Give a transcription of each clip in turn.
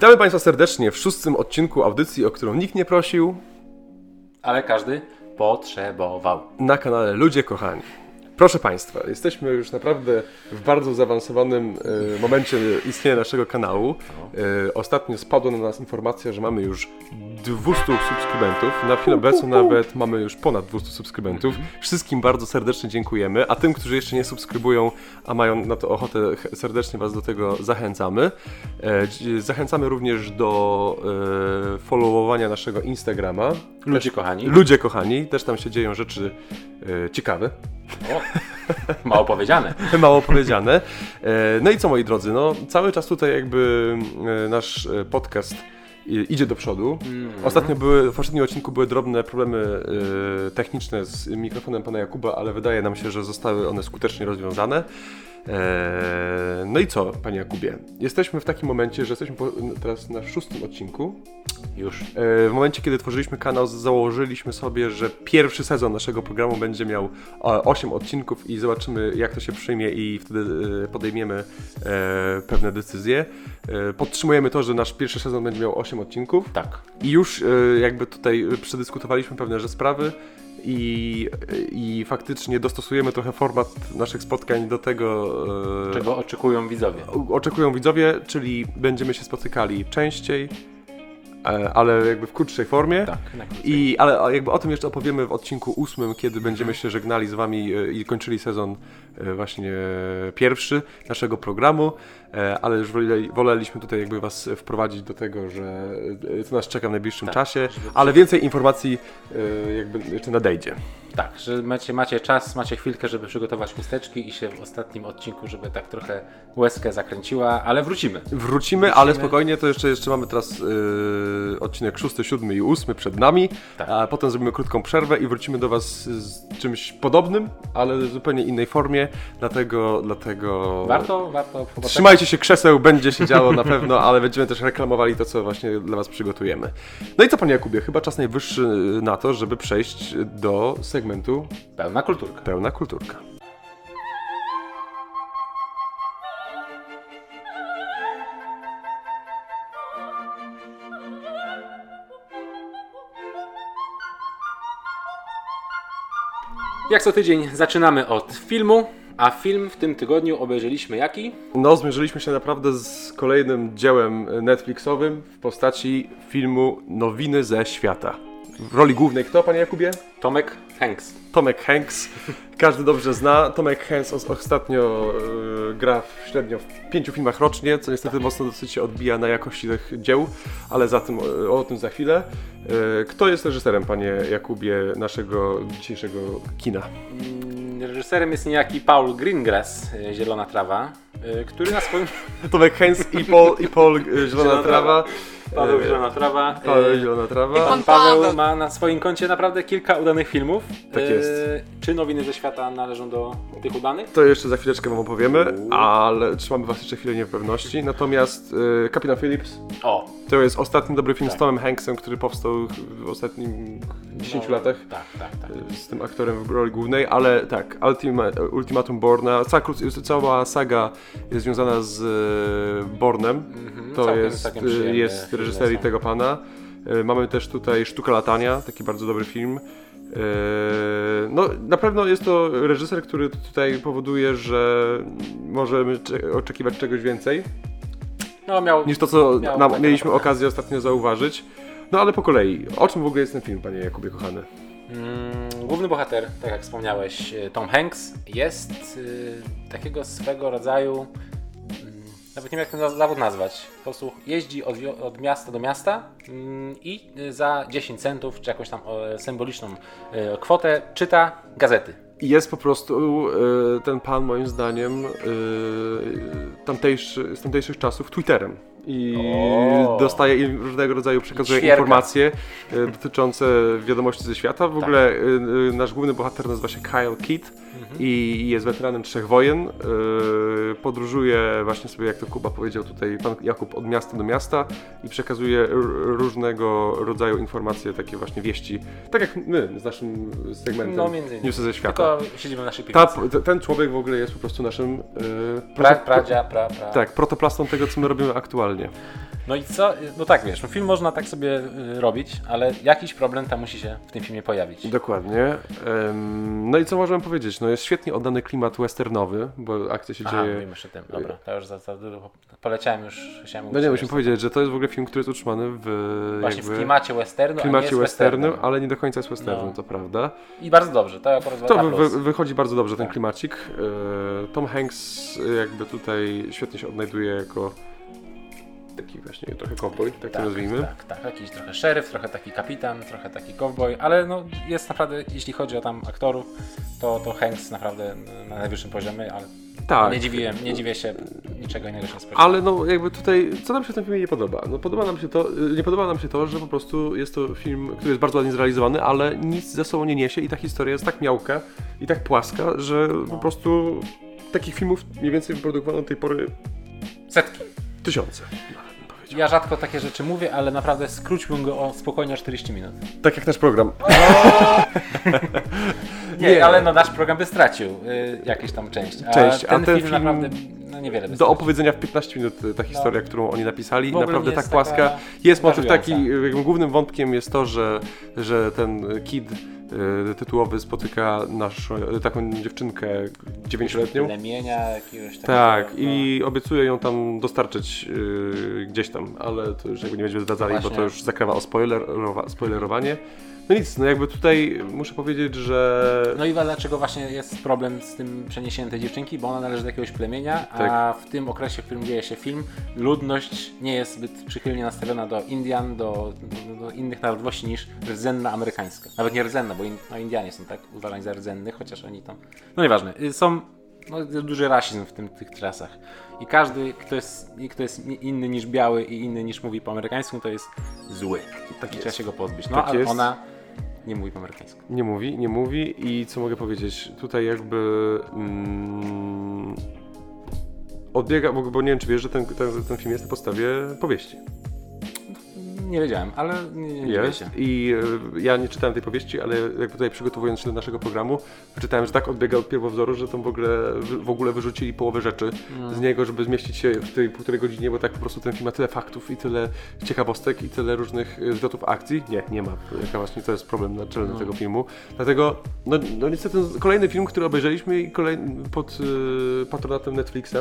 Witamy Państwa serdecznie w szóstym odcinku audycji, o którą nikt nie prosił, ale każdy potrzebował. na kanale Ludzie Kochani. Proszę Państwa, jesteśmy już naprawdę w bardzo zaawansowanym e, momencie istnienia naszego kanału. E, ostatnio spadła na nas informacja, że mamy już 200 subskrybentów. Na chwilę obecną nawet mamy już ponad 200 subskrybentów. Wszystkim bardzo serdecznie dziękujemy, a tym, którzy jeszcze nie subskrybują, a mają na to ochotę, ch- serdecznie Was do tego zachęcamy. E, Zachęcamy również do e, followowania naszego Instagrama. Ludzie kochani. Ludzie kochani, też tam się dzieją rzeczy e, ciekawe. O, mało powiedziane. Mało powiedziane. E, No i co moi drodzy, no cały czas tutaj jakby e, nasz e, podcast idzie do przodu. Ostatnio były, w poprzednim odcinku były drobne problemy techniczne z mikrofonem pana Jakuba, ale wydaje nam się, że zostały one skutecznie rozwiązane. E, No i co, panie Jakubie? Jesteśmy w takim momencie, że jesteśmy po, teraz na szóstym odcinku. Już. E, W momencie, kiedy tworzyliśmy kanał, założyliśmy sobie, że pierwszy sezon naszego programu będzie miał 8 odcinków i zobaczymy, jak to się przyjmie i wtedy e, podejmiemy e, pewne decyzje. E, Podtrzymujemy to, że nasz pierwszy sezon będzie miał 8 odcinków Tak. i już e, jakby tutaj przedyskutowaliśmy pewne że sprawy i, i faktycznie dostosujemy trochę format naszych spotkań do tego, e, Czego oczekują widzowie? oczekują widzowie, czyli będziemy się spotykali częściej, e, ale jakby w krótszej formie. Tak. I, ale jakby o tym jeszcze opowiemy w odcinku ósmym, kiedy będziemy się żegnali z Wami e, i kończyli sezon właśnie pierwszy naszego programu, ale już woleli, woleliśmy tutaj jakby Was wprowadzić do tego, że e, co nas czeka w najbliższym Tak, czasie, ale więcej informacji e, jakby jeszcze nadejdzie. Tak, że macie, macie czas, macie chwilkę, żeby przygotować chusteczki i się w ostatnim odcinku, żeby tak trochę łezkę zakręciła, ale wrócimy. Wrócimy, ale spokojnie, to jeszcze, jeszcze mamy teraz e, odcinek szósty, siódmy i ósmy przed nami, Tak. a potem zrobimy krótką przerwę i wrócimy do Was z czymś podobnym, ale w zupełnie innej formie, dlatego, dlatego Warto, warto popatrzeć. Trzymajcie się krzeseł, będzie się działo na pewno, ale będziemy też reklamowali to, co właśnie dla Was przygotujemy. No i co Panie Jakubie, chyba czas najwyższy na to, żeby przejść do segmentu Pełna kulturka. Pełna Kulturka. Jak co tydzień zaczynamy od filmu, a film w tym tygodniu obejrzeliśmy jaki? No, zmierzyliśmy się naprawdę z kolejnym dziełem Netflixowym w postaci filmu Nowiny ze świata. W roli głównej kto, panie Jakubie? Tomek Hanks. Tomek Hanks. Każdy dobrze zna. Tomek Hanks os- ostatnio e, gra w, średnio w pięciu filmach rocznie, co niestety mocno dosyć się odbija na jakości tych dzieł, ale za tym, o, o tym za chwilę. E, kto jest reżyserem, panie Jakubie, naszego dzisiejszego kina? Reżyserem jest niejaki Paul Greengrass, y, Zielona Trawa, y, który na swoim... Tomek Hanks i Paul, i Paul e, Zielona Zielona Trawa. Paweł E, Zielona Trawa. Paweł Zielona Trawa. Pan Paweł ma na swoim koncie naprawdę kilka udanych filmów. Tak Y, jest. Czy nowiny ze świata należą do tych udanych? To jeszcze za chwileczkę wam opowiemy, ale trzymamy was jeszcze chwilę niepewności. Natomiast e, Kapitan Phillips O, to jest ostatni dobry film z Tak. Tomem Hanksem, który powstał w ostatnim 10 no, latach. Tak, tak, tak. e, Z tym aktorem w roli głównej, ale tak, Ultima, Ultimatum Borna, cała, cała saga jest związana z e, Bornem. Mhm, To całkiem- jest, całkiem e, jest reżyserii tego pana. E, Mamy też tutaj Sztuka Latania, taki bardzo dobry film. E, No, na pewno jest to reżyser, który tutaj powoduje, że możemy cze- oczekiwać czegoś więcej No miał... niż to, co Miał takie mieliśmy okazję ostatnio zauważyć. No ale po kolei, o czym w ogóle jest ten film, panie Jakubie kochany? Mm, główny bohater, tak jak wspomniałeś, y, Tom Hanks, jest y, takiego swego rodzaju... Nawet nie wiem jak ten za- zawód nazwać. Po prostu jeździ od, od miasta do miasta mm, i y, za 10 centów, czy jakąś tam symboliczną e, kwotę czyta gazety. Jest po prostu e, ten pan moim zdaniem tamtejszy, z tamtejszych czasów Twitterem. I O. dostaje im różnego rodzaju, przekazuje informacje e, dotyczące wiadomości ze świata. W Tak. ogóle e, e, nasz główny bohater nazywa się Kyle Kidd Mhm. i jest weteranem trzech wojen. Podróżuje właśnie sobie, jak to Kuba powiedział tutaj, pan Jakub, od miasta do miasta i przekazuje różnego rodzaju informacje, takie właśnie wieści, tak jak my z naszym segmentem No. Newsy ze świata. Tylko siedzimy w naszej Ta, piwnicy. ten człowiek w ogóle jest po prostu naszym Pra, pradzia, pra, pra. tak, protoplastą tego, co my robimy aktualnie. No i co? No tak, wiesz, no film można tak sobie y, robić, ale jakiś problem tam musi się w tym filmie pojawić. Dokładnie. No i co możemy powiedzieć? No jest świetnie oddany klimat westernowy, bo akcja się Aha, dzieje... mówimy jeszcze o tym. Dobra, to już za, za dużo poleciałem już, chciałem No nie, musimy powiedzieć, że to jest w ogóle film, który jest utrzymany w Właśnie w klimacie westernu, a nie klimacie jest westernu, westernem. ale nie do końca jest westernu, No. to prawda. I bardzo dobrze, to akurat To wy, wychodzi bardzo dobrze ten Tak. klimacik. E, Tom Hanks jakby tutaj świetnie się odnajduje jako taki właśnie trochę cowboy, tak, to nazwijmy. Tak, tak, jakiś trochę szeryf, trochę taki kapitan, trochę taki cowboy, ale no jest naprawdę, jeśli chodzi o tam aktorów, to, to Hanks naprawdę na najwyższym poziomie, ale Tak. nie, dziwię, nie dziwię się, niczego innego się spodziewałem. Ale no jakby tutaj, co nam się w tym filmie nie podoba? No podoba nam się to, nie podoba nam się to, że po prostu jest to film, który jest bardzo ładnie zrealizowany, ale nic ze sobą nie niesie i ta historia jest tak miałka i tak płaska, że po prostu takich filmów mniej więcej wyprodukowano do tej pory Setki. tysiące. Ja rzadko takie rzeczy mówię, ale naprawdę skróćbym go o spokojnie o 40 minut. Tak jak nasz program. Nie, Nie. ale no nasz program by stracił y, jakieś tam część. A Część, a ten, ten film, film naprawdę no, niewiele Do stracił. opowiedzenia w 15 minut y, ta historia, którą oni napisali, naprawdę tak płaska. Jest motyw taki, y, głównym wątkiem jest to, że, że ten kid tytułowy spotyka naszą, y, taką dziewczynkę 9-letnią. Plemienia jakiegoś takiego. Tak, no. i obiecuje ją tam dostarczyć y, gdzieś tam, ale to już jakby nie będziemy zdradzali, bo to już zakrawa o spoilerowa, spoilerowanie. No nic, no jakby tutaj muszę powiedzieć, że No i dlaczego właśnie jest problem z tym przeniesieniem tej dziewczynki, bo ona należy do jakiegoś plemienia, a Tak. w tym okresie, w którym dzieje się film, ludność nie jest zbyt przychylnie nastawiona do Indian, do, do, do innych narodowości niż rdzenna amerykańska. Nawet nie rdzenna, bo in, no, Indianie są tak uważani za rdzennych, chociaż oni tam... No nieważne, y, są... No, jest duży rasizm w tym, tych czasach. I każdy, kto jest, i kto jest inny niż biały i inny niż mówi po amerykańsku, to jest zły. Tak trzeba się go pozbyć. No, Tak ale jest. ona nie mówi po amerykańsku. Nie mówi, nie mówi i co mogę powiedzieć? Tutaj jakby mm, odbiega, bo, bo nie wiem czy wiesz, że ten, ten, ten film jest na podstawie powieści. Nie wiedziałem, ale nie, nie, Jest się. i e, ja nie czytałem tej powieści, ale jakby tutaj przygotowując się do naszego programu, wyczytałem, że tak odbiega od pierwowzoru, że tam w ogóle, w ogóle wyrzucili połowę rzeczy Mm. z niego, żeby zmieścić się w tej półtorej godzinie, bo tak po prostu ten film ma tyle faktów i tyle ciekawostek i tyle różnych e, zwrotów akcji. Nie, nie ma. Jaka właśnie to jest problem naczelny No. tego filmu. Dlatego, no, no niestety kolejny film, który obejrzeliśmy i kolejny pod e, patronatem Netflixa.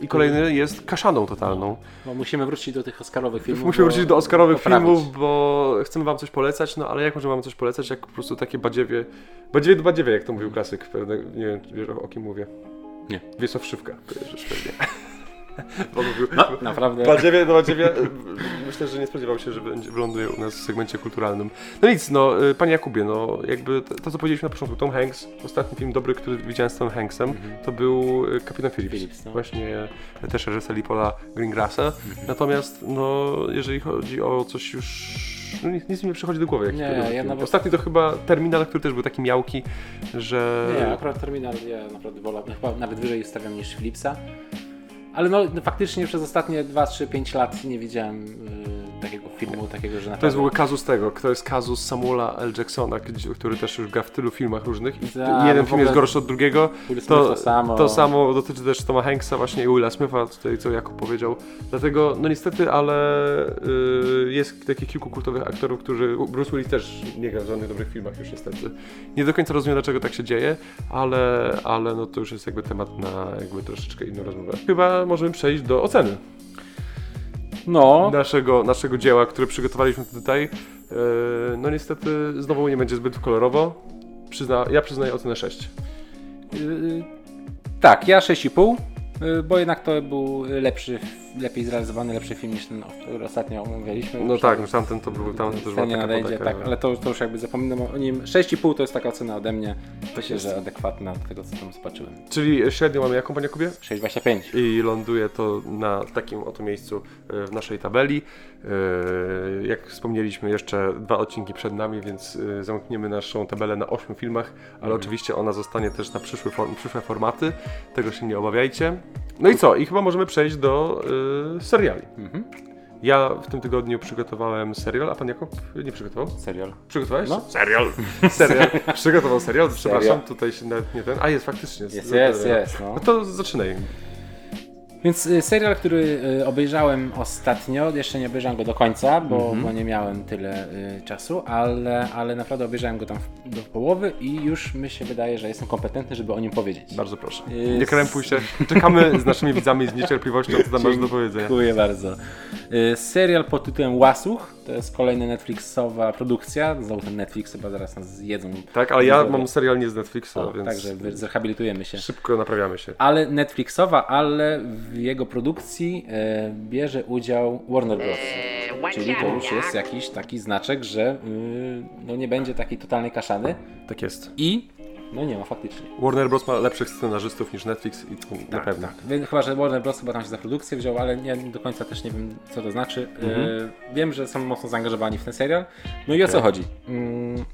I kolejny jest kaszaną totalną. No, musimy wrócić do tych Oscarowych filmów. Musimy wrócić do Oscarowych poprawić. filmów, bo chcemy wam coś polecać, no ale jak możemy wam coś polecać, jak po prostu takie badziewie, badziewie do badziewie, jak to mówił klasyk, pewne, nie wiem, wiesz o, o kim mówię. Nie. Wiesław Szywka, kojarzysz pewnie. No, naprawdę. Badziewie, myślę, że nie spodziewał się, że będzie, wyląduje u nas w segmencie kulturalnym. No nic, no, y, panie Jakubie, no jakby to, co powiedzieliśmy na początku, Tom Hanks, ostatni film dobry, który widziałem z Tom Hanksem, to był y, Kapitan Phillips. Phillips, no. Właśnie też reżyser Paula Greengrassa. Natomiast, no, jeżeli chodzi o coś już... No, nic, nic mi nie przychodzi do głowy. jaki Nie, ja nawet- Ostatni to chyba Terminal, który też był taki miałki, że... Nie, akurat Terminal ja naprawdę wolę, chyba nawet wyżej stawiam niż Philipsa. Ale no, no faktycznie przez ostatnie 2, 3, 5 lat nie widziałem y, takiego filmu, takiego, że To naprawdę... jest w ogóle kazus tego, to jest kazus Samuela L. Jacksona, który też już gra w tylu filmach różnych i Tak, jeden w film jest gorszy od drugiego. To, to samo. to samo dotyczy też Toma Hanksa właśnie i Willa Smitha, tutaj co Jakub powiedział. Dlatego, no niestety, ale y, jest takich kilku kultowych aktorów, którzy, Bruce Willis też nie gra w żadnych dobrych filmach już niestety. Nie do końca rozumiem dlaczego tak się dzieje, ale, ale no to już jest jakby temat na jakby troszeczkę inną rozmowę. Chyba możemy przejść do oceny No, naszego, naszego dzieła, które przygotowaliśmy tutaj. E, No niestety znowu nie będzie zbyt kolorowo. Przyzna, ja przyznaję ocenę 6. y, tak, ja 6,5, y, bo jednak to był lepszy, lepiej zrealizowany, lepszy film niż ten, który ostatnio omawialiśmy. No tak, no tamten to był, tamten też była nie taka nadejdzie, podaka. tak, ale to, to już jakby zapominam o nim. 6,5 to jest taka ocena ode mnie. Myślę, jest. że adekwatna do tego, co tam zobaczyłem. Czyli średnio mamy jaką, panie Kubie? 6,25. I ląduje to na takim oto miejscu e, w naszej tabeli. E, Jak wspomnieliśmy, jeszcze dwa odcinki przed nami, więc e, zamkniemy naszą tabelę na 8 filmach, ale oczywiście ona zostanie też na przyszłe, form, przyszłe formaty. Tego się nie obawiajcie. No i co? I chyba możemy przejść do seriali. Mhm. Ja w tym tygodniu przygotowałem serial, a pan Jakub nie przygotował? Serial. Przygotowałeś? No. Serial. serial. Przygotował serial, przepraszam, Serial. tutaj się nawet nie ten. A jest faktycznie. Jest, jest, jest, no. No to zaczynaj. Więc y, serial, który y, obejrzałem ostatnio, jeszcze nie obejrzałem go do końca, bo, Mhm. bo nie miałem tyle y, czasu, ale, ale naprawdę obejrzałem go tam w, do połowy i już mi się wydaje, że jestem kompetentny, żeby o nim powiedzieć. Bardzo proszę. Nie krępuj się. Czekamy z naszymi widzami z niecierpliwością, co tam masz do powiedzenia. Dziękuję bardzo. Y, Serial pod tytułem Łasuch, to jest kolejna Netflixowa produkcja, znowu ten Netflix chyba zaraz nas zjedzą. Tak, ale ja mam serial nie z Netflixa, O, więc Także zrehabilitujemy się. szybko naprawiamy się. Ale Netflixowa, ale w jego produkcji e, bierze udział Warner Bros. Czyli to już jest jakiś taki znaczek, że y, no nie będzie takiej totalnej kaszany Tak jest. i no nie ma faktycznie. Warner Bros. ma lepszych scenarzystów niż Netflix i to na Tak, pewno. tak. Chyba, że Warner Bros. chyba tam się za produkcję wziął, ale nie do końca też nie wiem, co to znaczy. E, wiem, że są mocno zaangażowani w ten serial. No i o co chodzi? Mm,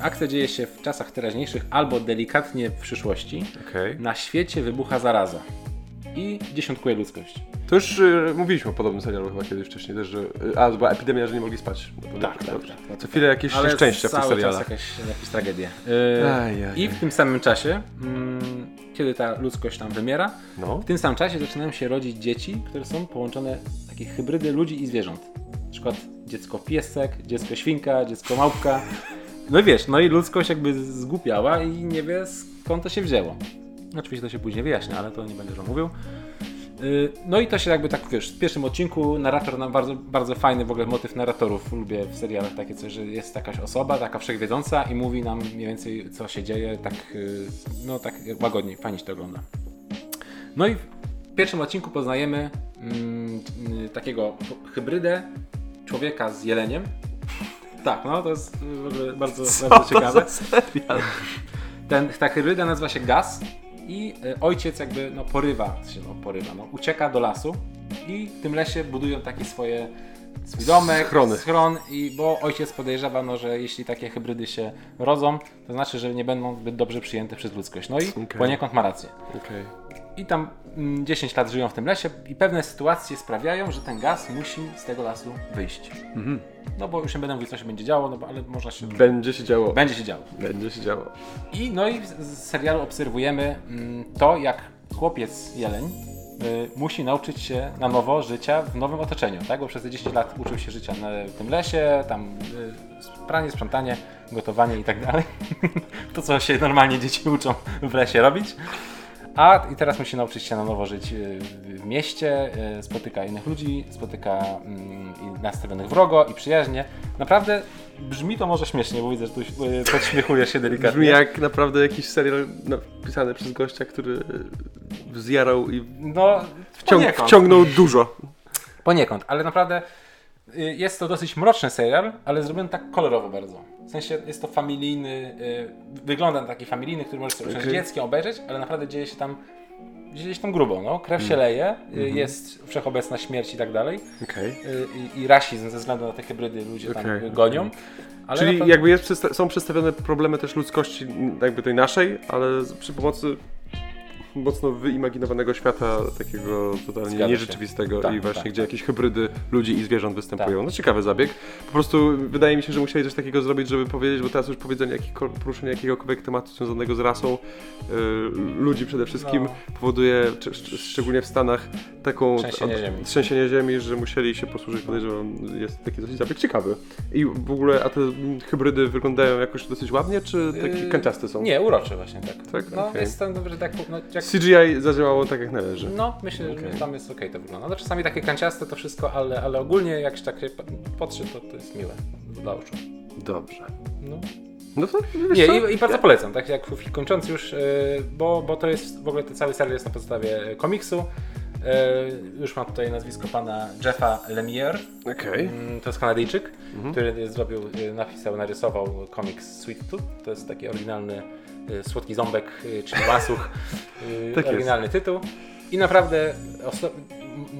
akcja dzieje się w czasach teraźniejszych albo delikatnie w przyszłości. Okej. Na świecie wybucha zaraza i dziesiątkuje ludzkość. To już y, mówiliśmy o podobnym serialu chyba kiedyś wcześniej też, że... Y, a, to była epidemia, że nie mogli spać. Tak, tak, Dobrze. tak. Co chwilę jakieś Ale szczęścia w tych cały serialach. czas jakaś, jakieś tragedie. Yy, Ajajaj. I w tym samym czasie, mm, kiedy ta ludzkość tam wymiera, No. w tym samym czasie zaczynają się rodzić dzieci, które są połączone, takie hybrydy ludzi i zwierząt. Na przykład dziecko piesek, dziecko świnka, dziecko małpka. No i wiesz, no i ludzkość jakby zgłupiała i nie wie skąd to się wzięło. Oczywiście to się później wyjaśnia, ale to nie będę już mówił. Yy, No i to się jakby tak, wiesz, w pierwszym odcinku narrator nam bardzo, bardzo fajny w ogóle motyw narratorów. Lubię w serialach takie coś, że jest jakaś osoba, taka wszechwiedząca i mówi nam mniej więcej co się dzieje, tak, yy, no tak łagodniej, fajnie się to ogląda. No i w pierwszym odcinku poznajemy mm, y, takiego hybrydę człowieka z jeleniem. Tak, no to jest y, w ogóle bardzo, bardzo ciekawe. Ten, ta hybryda nazywa się Gaz i y, ojciec jakby no, porywa, się no, porywa, no, ucieka do lasu i w tym lesie budują takie swoje swój domek, Schrony. schron i bo ojciec podejrzewa, no, że jeśli takie hybrydy się rodzą, to znaczy, że nie będą zbyt dobrze przyjęte przez ludzkość. No i Okej. poniekąd ma rację. Okej. I tam mm, 10 lat żyją w tym lesie i pewne sytuacje sprawiają, że ten gaz musi z tego lasu wyjść. Mhm. No bo już nie będę mówił, co się będzie działo, no bo, ale można się... Będzie się działo. Będzie się działo. Będzie się działo. I no i z serialu obserwujemy mm, to, jak chłopiec jeleń y, musi nauczyć się na nowo życia w nowym otoczeniu, tak? Bo przez te 10 lat uczył się życia w tym lesie, tam y, pranie, sprzątanie, gotowanie i tak dalej. to, co się normalnie dzieci uczą w lesie robić. A i teraz musi nauczyć się na nowo żyć y, w mieście, y, spotyka innych ludzi, spotyka mm, nastawionych wrogo i przyjaźnie. Naprawdę brzmi to może śmiesznie, bo widzę, że tu y, podśmiechujesz się delikatnie. Brzmi jak naprawdę jakiś serial napisany przez gościa, który zjarał i No, wciąg wciągnął dużo. Poniekąd, ale naprawdę jest to dosyć mroczny serial, ale zrobiony tak kolorowo bardzo. W sensie jest to familijny, y, wygląda na taki familijny, który możesz sobie okay. Dzieckiem obejrzeć, ale naprawdę dzieje się tam się tam grubo, no. Krew Mm. się leje, Mhm. jest wszechobecna śmierć i tak dalej. Okej. Y, i, I rasizm ze względu na te hybrydy ludzie tam Okej, y, gonią. Czyli naprawdę- jakby jest, są przedstawione problemy też ludzkości, jakby tej naszej, ale przy pomocy mocno wyimaginowanego świata, takiego totalnie Zgadza nierzeczywistego Tak, i właśnie tak, gdzie jakieś hybrydy ludzi i zwierząt występują. Tak. No ciekawy zabieg. Po prostu wydaje mi się, że musieli coś takiego zrobić, żeby powiedzieć, bo teraz już powiedzenie jakikol- poruszenie jakiegokolwiek tematu związanego z rasą y, ludzi przede wszystkim No. powoduje, czy, szcz- szczególnie w Stanach, taką Trzęsienie ziemi. trzęsienie ziemi, że musieli się posłużyć, podejrzewam, jest taki dosyć zabieg ciekawy. I w ogóle, a te hybrydy wyglądają jakoś dosyć ładnie, czy takie Yy, kanciaste są? Nie, urocze właśnie tak. Tak? No, Okej. jest tam dobrze tak, no, jak CGI zadziałało tak jak należy. No, myślę, Okej. że tam jest okej to wygląda. No czasami takie kanciaste to wszystko, ale, ale ogólnie jak się tak patrzy, to, to jest miłe dla oczu. Dobrze. No. No to Nie, i, i bardzo polecam, tak jak kończąc już, yy, bo, bo to jest w ogóle ten cały serial jest na podstawie e, komiksu. Yy, już mam tutaj nazwisko pana Jeffa Lemire. Okej. Mm, To jest Kanadyjczyk, Mhm. który zrobił, napisał, narysował komiks Sweet Tooth. To jest taki oryginalny słodki ząbek, y, czyli łasuch. y, Tak jest. oryginalny tytuł. I naprawdę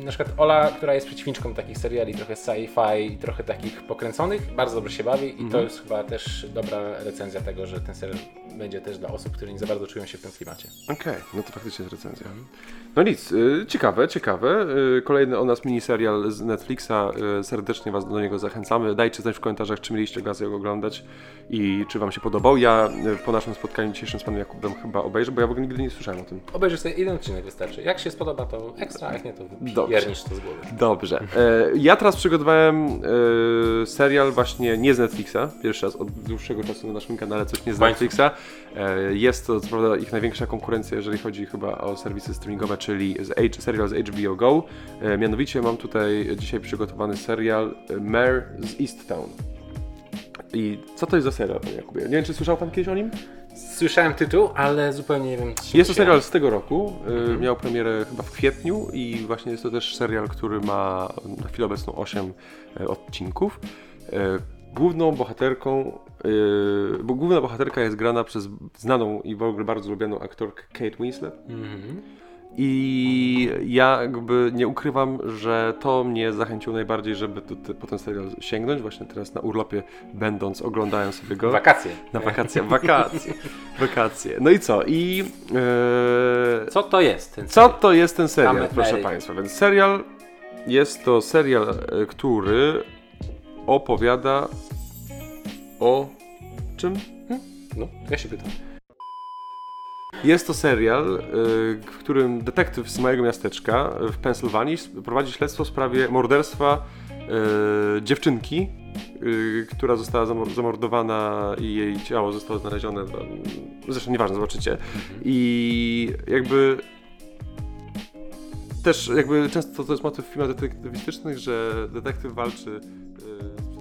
na przykład Ola, która jest przeciwniczką takich seriali, trochę sci-fi, trochę takich pokręconych, bardzo dobrze się bawi i to Mhm. jest chyba też dobra recenzja tego, że ten serial będzie też dla osób, które nie za bardzo czują się w tym klimacie. Okej, no to faktycznie jest recenzja. No nic, y, ciekawe, ciekawe. Y, kolejny o nas miniserial z Netflixa. Y, serdecznie Was do niego zachęcamy. Dajcie znać w komentarzach, czy mieliście okazję go oglądać i czy Wam się podobał. Ja po naszym spotkaniu dzisiejszym z Panem Jakubem chyba obejrzę, bo ja w ogóle nigdy nie słyszałem o tym. Obejrzyj sobie jeden odcinek wystarczy. Jak się spodoba, to ekstra, jak nie, to Dobrze. piernisz to z głowy. Dobrze. E, ja teraz przygotowałem e, serial właśnie nie z Netflixa. Pierwszy raz od dłuższego czasu na naszym kanale coś nie z. Netflixa. E, jest to co prawda ich największa konkurencja, jeżeli chodzi chyba o serwisy streamingowe, czyli z H, serial z HBO Go. E, mianowicie mam tutaj dzisiaj przygotowany serial e, Mare z East Town. I co to jest za serial, Jakubie? Nie wiem, czy słyszał pan kiedyś o nim? Słyszałem tytuł, ale zupełnie nie wiem. Jest to serial z tego roku. y, Miał premierę chyba w kwietniu i właśnie jest to też serial, który ma na chwilę obecną 8 y, odcinków. Y, Główną bohaterką, y, bo główna bohaterka jest grana przez znaną i w ogóle bardzo lubianą aktorkę Kate Winslet. Mhm. I ja jakby nie ukrywam, że to mnie zachęciło najbardziej, żeby tu- po ten serial sięgnąć. Właśnie teraz na urlopie będąc, oglądałem sobie go. Wakacje. Na wakacje, wakacje, wakacje. No i co? I e, Co to jest ten co serial? to jest ten serial, proszę. Państwa? Więc serial jest to serial, e, który opowiada o czym? No, ja się pytam. Jest to serial, y, w którym detektyw z małego miasteczka w Pensylwanii prowadzi śledztwo w sprawie morderstwa y, dziewczynki, y, która została zamor- zamordowana i jej ciało zostało znalezione. Zresztą nieważne, zobaczycie. I jakby też jakby często to jest motyw w filmach detektywistycznych, że detektyw walczy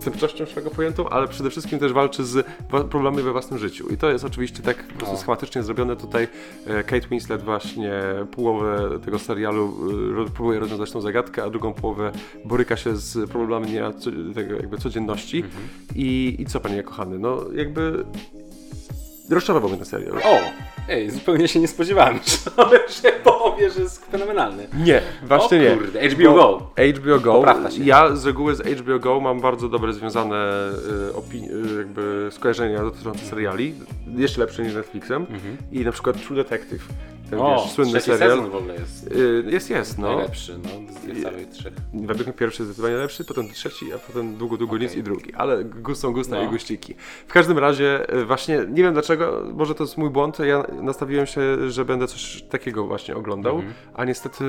przestępczością szeroko pojętą, ale przede wszystkim też walczy z problemami we własnym życiu. I to jest oczywiście tak po prostu schematycznie zrobione tutaj. e, Kate Winslet właśnie połowę tego serialu ro- próbuje rozwiązać tą zagadkę, a drugą połowę boryka się z problemami tego jakby codzienności. I, I co panie kochany, no jakby rozczarował mnie ten serial. O! Ej, zupełnie się nie spodziewałem, że powie, że jest fenomenalny. Nie, właśnie O nie. kurde, HBO Go. HBO Go. Się. Ja z reguły z HBO Go mam bardzo dobre związane y, opini- y, jakby skojarzenia dotyczące seriali. Jeszcze lepsze niż Netflixem. I na przykład True Detective. Ten O, wiesz, słynny serial. sezon w ogóle jest Y, jest, jest, no. najlepszy, no, z całych trzech. Według mnie pierwszy zdecydowanie lepszy, potem trzeci, a potem długo, długo Okej. nic i drugi. Ale gust są gusta No. i guściki. W każdym razie y, właśnie, nie wiem dlaczego, może to jest mój błąd, ja nastawiłem się, że będę coś takiego właśnie oglądał, Mhm. a niestety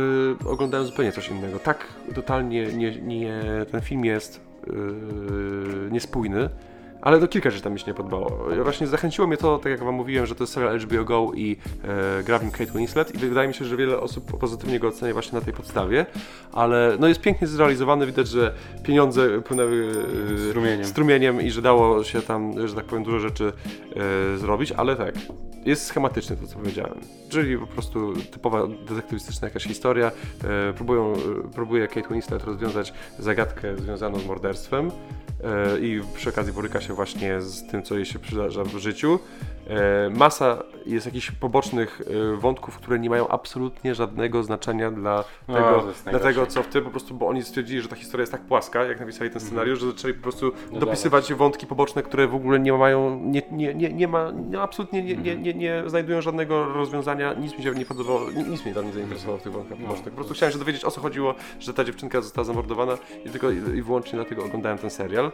oglądałem zupełnie coś innego. Tak totalnie nie, nie, ten film jest yy, niespójny. Ale to kilka rzeczy tam mi się nie podobało. Właśnie zachęciło mnie to, tak jak wam mówiłem, że to jest serial HBO Go i e, gra w nim Kate Winslet i wydaje mi się, że wiele osób pozytywnie go ocenia właśnie na tej podstawie, ale no jest pięknie zrealizowany, widać, że pieniądze płynęły e, Strumieniem. strumieniem i że dało się tam, że tak powiem, dużo rzeczy e, zrobić, ale tak, jest schematyczny to, co powiedziałem. Czyli po prostu typowa detektywistyczna jakaś historia. E, próbują, e, próbuje Kate Winslet rozwiązać zagadkę związaną z morderstwem i przy okazji boryka się właśnie z tym, co jej się przydarza w życiu. E, masa jest jakichś pobocznych e, wątków, które nie mają absolutnie żadnego znaczenia dla No, tego, jest dla tego co w tym, po prostu, bo oni stwierdzili, że ta historia jest tak płaska, jak napisali ten scenariusz, że zaczęli po prostu No dopisywać wątki poboczne, które w ogóle nie mają, nie, nie, nie, nie ma, nie, absolutnie nie, nie, nie, nie znajdują żadnego rozwiązania, nic mi się nie podobało, ni- nic mnie tam nie zainteresowało w tych wątkach No. pobocznych. Po prostu chciałem się dowiedzieć o co chodziło, że ta dziewczynka została zamordowana i tylko i, i wyłącznie dlatego oglądałem ten serial,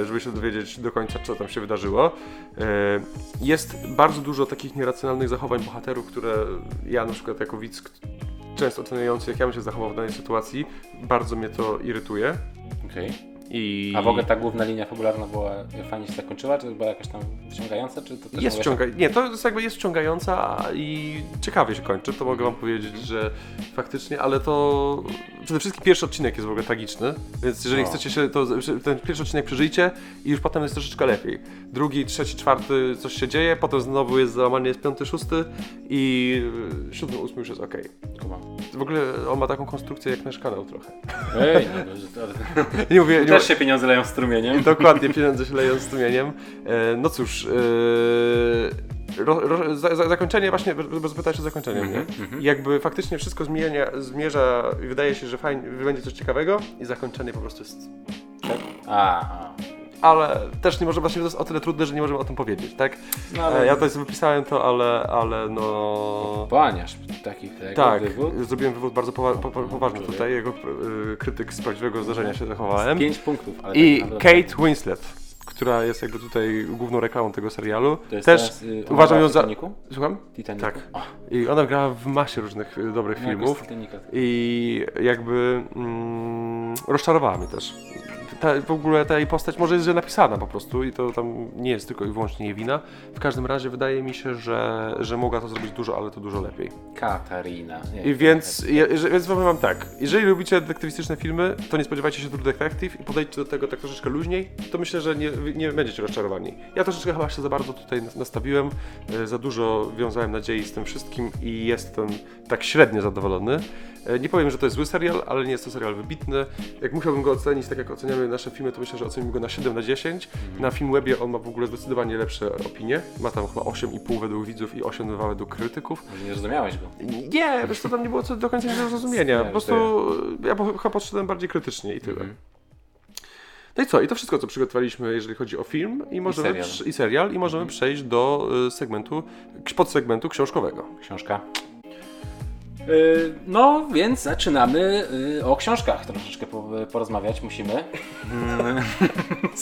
e, żeby się dowiedzieć do końca, co tam się wydarzyło. Jest bardzo dużo takich nieracjonalnych zachowań bohaterów, które ja na przykład jako widz, często oceniający, jak ja bym się zachował w danej sytuacji, bardzo mnie to irytuje. Okej. I... A w ogóle ta główna linia fabularna była fajnie się zakończyła, czy była jakaś tam wciągająca, czy to też Jest wciąga... Nie, to jest jakby jest wciągająca i ciekawie się kończy, to mogę wam powiedzieć, że faktycznie, ale to przede wszystkim pierwszy odcinek jest w ogóle tragiczny, więc jeżeli O. chcecie się, to ten pierwszy odcinek przeżyjcie i już potem jest troszeczkę lepiej. Drugi, trzeci, czwarty coś się dzieje, potem znowu jest załamanie, jest piąty, szósty i siódmy, ósmy już jest okej. Kumam. W ogóle on ma taką konstrukcję jak nasz kanał trochę. Ej, no, że to, ale Nie mówię, nie, też się pieniądze leją strumieniem. Dokładnie, pieniądze się leją strumieniem. E, no cóż, e, ro, ro, za, za, zakończenie właśnie, bo zapytałeś o zakończenie, Mhm, nie? I jakby faktycznie wszystko zmienia, zmierza i wydaje się, że fajnie, będzie coś ciekawego i zakończenie po prostu jest... A. ale też nie możemy, właśnie to jest o tyle trudne, że nie możemy o tym powiedzieć, tak? No, ale- E, Ja tutaj sobie wypisałem to, ale, ale no... Połaniasz takich Tak, wywód. zrobiłem wywód bardzo powa po, po, poważny Człowiek. tutaj, jako y, krytyk z prawdziwego zdarzenia się zachowałem. Pięć punktów. Ale I tak Kate Winslet, która jest jakby tutaj główną reklamą tego serialu, To jest też teraz, y, ona uważam ją za... Titanicu? Słucham? Titanicu. Tak. I ona grała w masie różnych y, dobrych no filmów. z. I jakby mm, rozczarowała mnie też. Ta, w ogóle ta jej postać może jest źle napisana po prostu i to tam nie jest tylko i wyłącznie jej wina. W każdym razie wydaje mi się, że, że mogła to zrobić dużo, ale to dużo lepiej. Katarina. Nie, I więc, je, więc powiem wam tak, jeżeli lubicie detektywistyczne filmy, to nie spodziewajcie się True Detective i podejdźcie do tego tak troszeczkę luźniej, to myślę, że nie, nie będziecie rozczarowani. Ja troszeczkę chyba się za bardzo tutaj nastawiłem, e, za dużo wiązałem nadziei z tym wszystkim i jestem tak średnio zadowolony. E, Nie powiem, że to jest zły serial, ale nie jest to serial wybitny. Jak musiałbym go ocenić, tak jak oceniamy nasze filmy, to myślę, że ocenimy go na 7 na 10. Na Filmwebie on ma w ogóle zdecydowanie lepsze opinie. Ma tam chyba 8,5 według widzów i 8,2 według krytyków. Nie rozumiałeś go. Nie, wiesz co, tam nie było co do końca nie do zrozumienia. Po prostu ja chyba podszedłem bardziej krytycznie i tyle. Mhm. No i co? I to wszystko, co przygotowaliśmy, jeżeli chodzi o film i, możemy serial. przy- i serial, i możemy przejść do y, segmentu, podsegmentu książkowego. Książka. Yy, No, więc zaczynamy yy, o książkach troszeczkę po, porozmawiać musimy. Mm.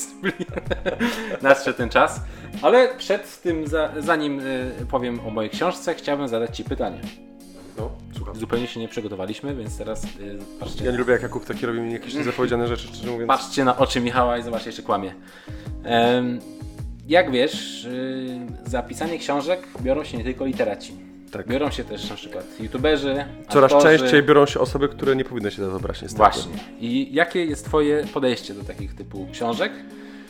Nadszedł ten czas. Ale przed tym, za, zanim yy, powiem o mojej książce, chciałbym zadać Ci pytanie. No, słucham. Zupełnie się nie przygotowaliśmy, więc teraz patrzcie, Ja nie lubię, jak Jakub taki robi mi jakieś niezapowiedziane rzeczy, szczerze mówiąc. patrzcie na oczy Michała i zobaczcie, czy kłamie. Jak wiesz, za pisanie książek biorą się nie tylko literaci. Tak. Biorą się też na przykład youtuberzy, Coraz aktorzy. częściej biorą się osoby, które nie powinny się za to brać, niestety. Właśnie. I jakie jest Twoje podejście do takich typu książek?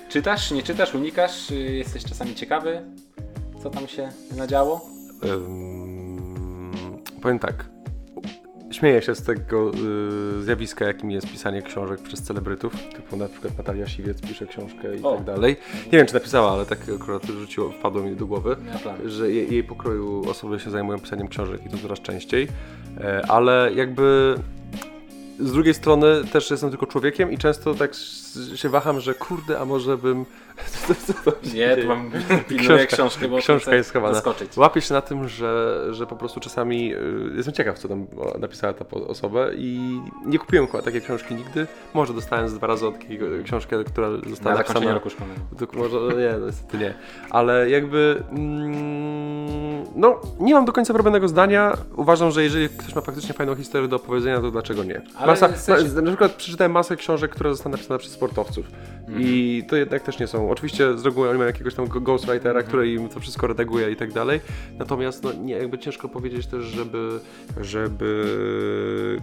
Czytasz, nie czytasz, unikasz? Jesteś czasami ciekawy, co tam się nadziało? Ym, powiem tak. Śmieję się z tego y, zjawiska, jakim jest pisanie książek przez celebrytów, typu na przykład Natalia Siwiec pisze książkę i O. tak dalej. Nie wiem, czy napisała, ale tak akurat rzuciło, wpadło mi do głowy, Nie ma planu. że jej, jej pokroju osoby się zajmują pisaniem książek i to coraz częściej, e, ale jakby z drugiej strony też jestem tylko człowiekiem i często tak się waham, że kurde, a może bym... Nie, tu mam pilnuję książkę, bo książka jest schowana. zaskoczyć. Łapię się na tym, że, że po prostu czasami y, jestem ciekaw, co tam napisała ta osoba i nie kupiłem takiej książki nigdy. Może dostałem z dwa razy od takiego książkę, która została Na zakończenie napisana. roku szkolnego. Może, no nie, no niestety nie. Ale jakby, mm, no, nie mam do końca wyrobionego zdania. Uważam, że jeżeli ktoś ma faktycznie fajną historię do opowiedzenia, to dlaczego nie? Masa, w sensie- na, na przykład przeczytałem masę książek, które zostały napisane przez sportowców. Mhm. I to jednak też nie są. Oczywiście z reguły oni mają jakiegoś tam Mhm. ghostwritera, który im to wszystko redaguje i tak dalej. Natomiast no, nie, jakby ciężko powiedzieć też, żeby, żeby,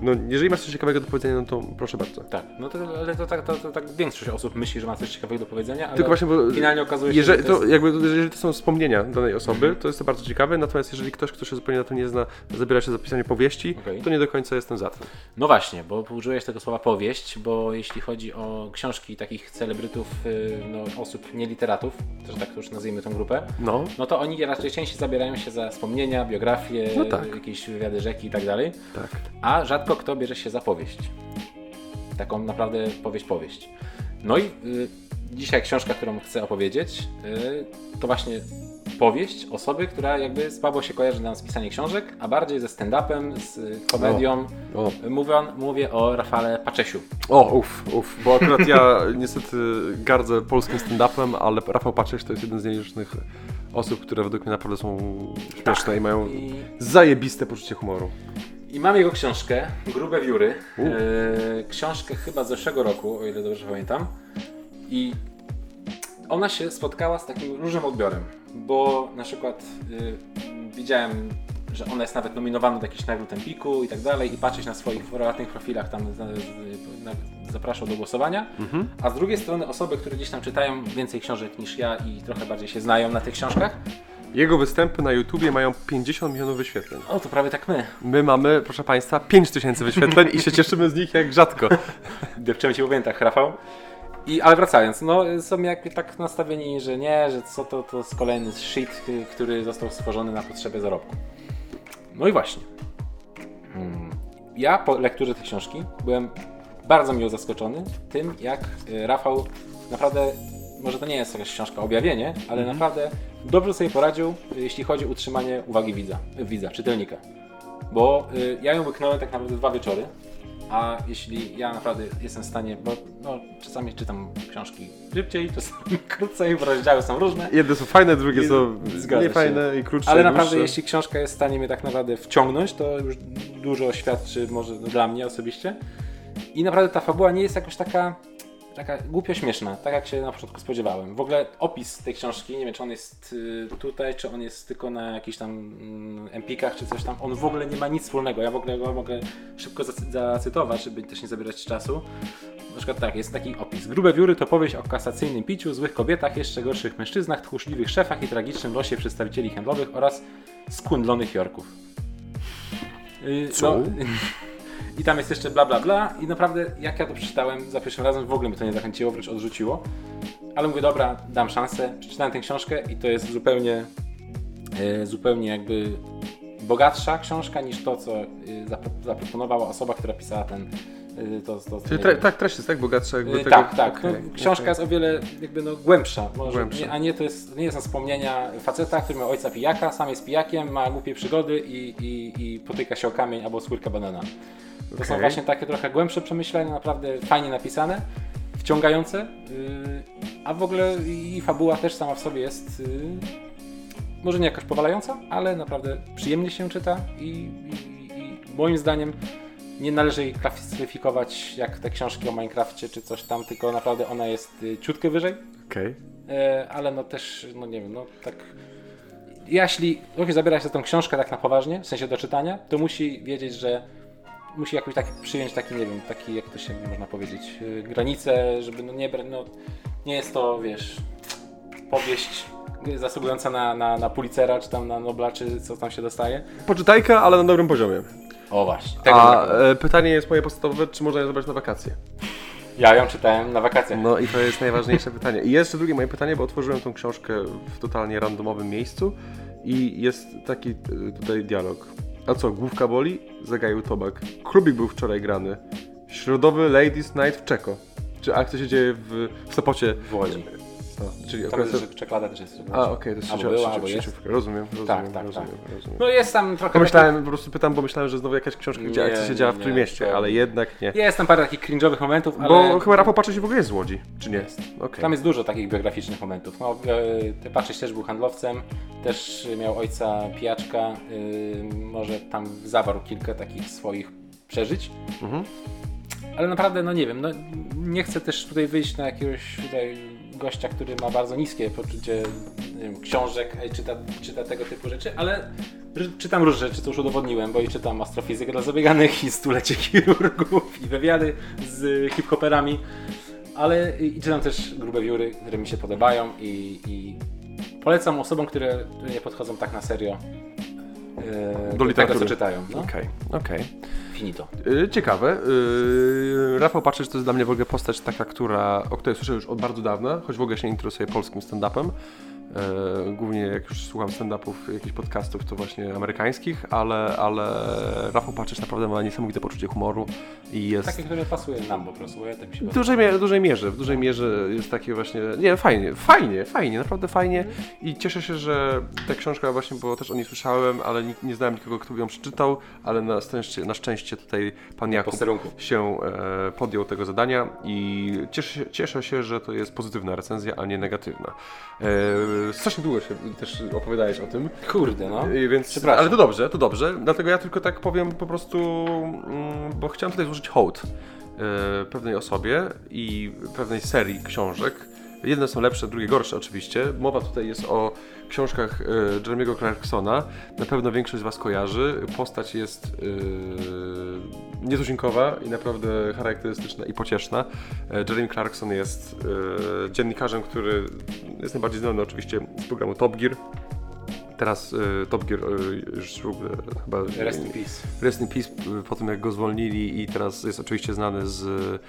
no jeżeli masz coś ciekawego do powiedzenia, no to proszę bardzo. Tak, no to, ale to tak, to, to tak większość osób myśli, że ma coś ciekawego do powiedzenia, ale Tylko właśnie, bo finalnie okazuje się, jeżeli że to, jest... jakby, jeżeli to są wspomnienia danej osoby, to jest to bardzo ciekawe, natomiast jeżeli ktoś, kto się zupełnie na to nie zna, zabiera się za pisanie powieści, Okej. to nie do końca jestem za tym. No właśnie, bo użyłeś tego słowa powieść, bo jeśli chodzi o książki takich celebrytów, y, no, osób nieliteratów, że tak już nazwijmy tą grupę, No, no to oni raczej częściej zabierają się za wspomnienia, biografie, No tak. jakieś wywiady rzeki i tak dalej, tak. a rzadko kto bierze się za powieść. Taką naprawdę powieść, powieść. No i y, dzisiaj książka, którą chcę opowiedzieć, y, to właśnie powieść osoby, która jakby słabo się kojarzy nam z pisaniem książek, a bardziej ze stand-upem, z y, komedią. O, Mówię, mówię o Rafale Paczesiu. o uff, uff, bo akurat ja niestety gardzę polskim stand-upem, ale Rafał Paczek to jest jeden z nielicznych osób, które według mnie naprawdę są śmieszne i mają I, zajebiste poczucie humoru. I mam jego książkę, Grube Wióry. E, książkę chyba z zeszłego roku, o ile dobrze pamiętam. I ona się spotkała z takim różnym odbiorem, bo na przykład y, widziałem, że ona jest nawet nominowana do jakichś nagród Empiku i tak dalej i patrzeć na swoich prywatnych profilach tam na, na, zapraszał do głosowania, a z drugiej strony osoby, które gdzieś tam czytają więcej książek niż ja i trochę bardziej się znają na tych książkach, Jego występy na YouTubie mają 50 milionów wyświetleń. o to prawie tak my. My mamy, proszę Państwa, 5 tysięcy wyświetleń i się cieszymy z nich jak rzadko. Depczemy po piętach, Rafał. I, ale wracając, no są jakby tak nastawieni, że nie, że co to, to jest kolejny shit, który został stworzony na potrzeby zarobku. No i właśnie. Mm. Ja po lekturze tej książki byłem bardzo miło zaskoczony tym, jak y, Rafał naprawdę może to nie jest jakaś książka objawienie, ale naprawdę dobrze sobie poradził, y, jeśli chodzi o utrzymanie uwagi widza, widza czytelnika. Bo y, ja ją łyknąłem tak naprawdę dwa wieczory, a jeśli ja naprawdę jestem w stanie, bo no, czasami czytam książki szybciej, czasami krócej, bo rozdziały są różne. Jedne są fajne, drugie są się. niefajne i krótsze. Ale i naprawdę, jeśli książka jest w stanie mnie tak naprawdę wciągnąć, to już dużo świadczy może dla mnie osobiście. I naprawdę ta fabuła nie jest jakoś taka, taka głupio śmieszna, tak jak się na początku spodziewałem. W ogóle opis tej książki, nie wiem czy on jest y, tutaj, czy on jest tylko na jakichś tam mm, empikach, czy coś tam. On w ogóle nie ma nic wspólnego. Ja w ogóle go mogę szybko zacy- zacytować, żeby też nie zabierać czasu. Na przykład tak, jest taki opis. Grube wióry to powieść o kasacyjnym piciu, złych kobietach, jeszcze gorszych mężczyznach, tchórzliwych szefach i tragicznym losie przedstawicieli handlowych oraz skundlonych Jorków. Yy, Co? I tam jest jeszcze bla bla bla i naprawdę jak ja to przeczytałem za pierwszym razem w ogóle mnie to nie zachęciło, wręcz odrzuciło. Ale mówię, dobra, dam szansę. Przeczytałem tę książkę i to jest zupełnie, e, zupełnie jakby bogatsza książka niż to, co e, zapro- zaproponowała osoba, która pisała ten. e, To, to, Czyli tre, tak, treść jest tak bogatsza jakby tego... Tak, tak. Okej, no, książka okej. jest o wiele jakby no, głębsza, może, Głębsza. Nie, a nie to jest, nie są wspomnienia faceta, który ma ojca pijaka, sam jest pijakiem, ma głupie przygody i, i, i potyka się o kamień albo skórkę banana. To są właśnie takie trochę głębsze przemyślenia, naprawdę fajnie napisane, wciągające, yy, a w ogóle i fabuła też sama w sobie jest yy, może nie jakoś powalająca, ale naprawdę przyjemnie się czyta i, i, i moim zdaniem nie należy jej klasyfikować jak te książki o Minecrafcie czy coś tam, tylko naprawdę ona jest y, ciutkę wyżej, Okej. e, ale no też, no nie wiem, no tak jeśli ktoś zabiera się za tą książkę tak na poważnie, w sensie do czytania, to musi wiedzieć, że musi jakoś tak przyjąć taki, nie wiem, taki, jak to się można powiedzieć, y, granice, żeby no nie no nie jest to, wiesz, powieść zasługująca na, na, na Pulitzera, czy tam na Nobla, czy co tam się dostaje. Poczytajka, ale na dobrym poziomie. O właśnie. Tego A e, pytanie jest moje podstawowe, czy można je zabrać na wakacje? ja ją czytałem na wakacjach. No i to jest najważniejsze pytanie. I jeszcze drugie moje pytanie, bo otworzyłem tą książkę w totalnie randomowym miejscu i jest taki y, tutaj dialog. A co, główka boli? Zagaił Tobak. Klubik był wczoraj grany. Środowy Ladies Night w Czeko. Czy akcja się dzieje w, w Sopocie? W Czyli Tam akurat... jest, że czekolada też jest. A, okej, to jest Albo była, jest. Rozumiem, rozumiem, Tak, tak, rozumiem, tak. rozumiem. No jest tam trochę... Pomyślałem, po prostu pytam, bo myślałem, że znowu jakaś książka, gdzie Nie, akcja się działa w nie, tym mieście, to- ale jednak nie. Jest tam parę takich cringe'owych momentów, ale... Bo chyba Rafał Patrzeć w ogóle jest z Łodzi, czy nie? Jest. Okej. Tam jest dużo takich biograficznych momentów. No, e, ty Patrzysz też był handlowcem, też miał ojca pijaczka, y, może tam zawarł kilka takich swoich przeżyć. Mhm. Ale naprawdę, no nie wiem, no, nie chcę też tutaj wyjść na jakiegoś tutaj gościa, który ma bardzo niskie poczucie wiem, książek i czyta, czyta tego typu rzeczy, ale czytam różne rzeczy, co już udowodniłem, bo i czytam astrofizykę dla zabieganych i stulecie chirurgów i wywiady z hip-hoperami, ale i, i czytam też grube wióry, które mi się podobają i, i polecam osobom, które, nie podchodzą tak na serio e, Do tego, literatury. co czytają. No, Okej, okej. Finito. Y, Ciekawe. Y, Rafał Patrzeć to jest dla mnie w ogóle postać taka, która, o której słyszę już od bardzo dawna, choć w ogóle się nie interesuję polskim stand-upem. E, Głównie jak już słucham stand-upów, jakichś podcastów, to właśnie amerykańskich, ale, ale Rafał Patrzeć naprawdę ma niesamowite poczucie humoru i jest... Takie, które pasuje nam po prostu, ja tak mi się W dużej, mie- w dużej mierze, w dużej mierze jest takie właśnie, nie, fajnie, fajnie, fajnie, naprawdę fajnie i cieszę się, że ta książka właśnie, bo też o niej słyszałem, ale nie, nie znałem nikogo, kto by ją przeczytał, ale na szczęście, na szczęście tutaj pan Jakub posterunku. się e, podjął tego zadania i cieszę się, cieszę się, że to jest pozytywna recenzja, a nie negatywna. E, strasznie długo się też opowiadałeś o tym, Kurde, no. i więc, Przepraszam. ale to dobrze, to dobrze. Dlatego ja tylko tak powiem po prostu, mm, bo chciałem tutaj złożyć hołd e, pewnej osobie i pewnej serii książek. Jedne są lepsze, drugie gorsze oczywiście. Mowa tutaj jest o książkach e, Jeremiego Clarksona. Na pewno większość z Was kojarzy. Postać jest e, nietuzinkowa i naprawdę charakterystyczna i pocieszna. E, Jeremy Clarkson jest dziennikarzem, który jest najbardziej znany oczywiście z programu Top Gear. Teraz y, Top Gear y, już ogóle chyba Rest in peace. Rest in Peace y, po tym jak go zwolnili i teraz jest oczywiście znany z y,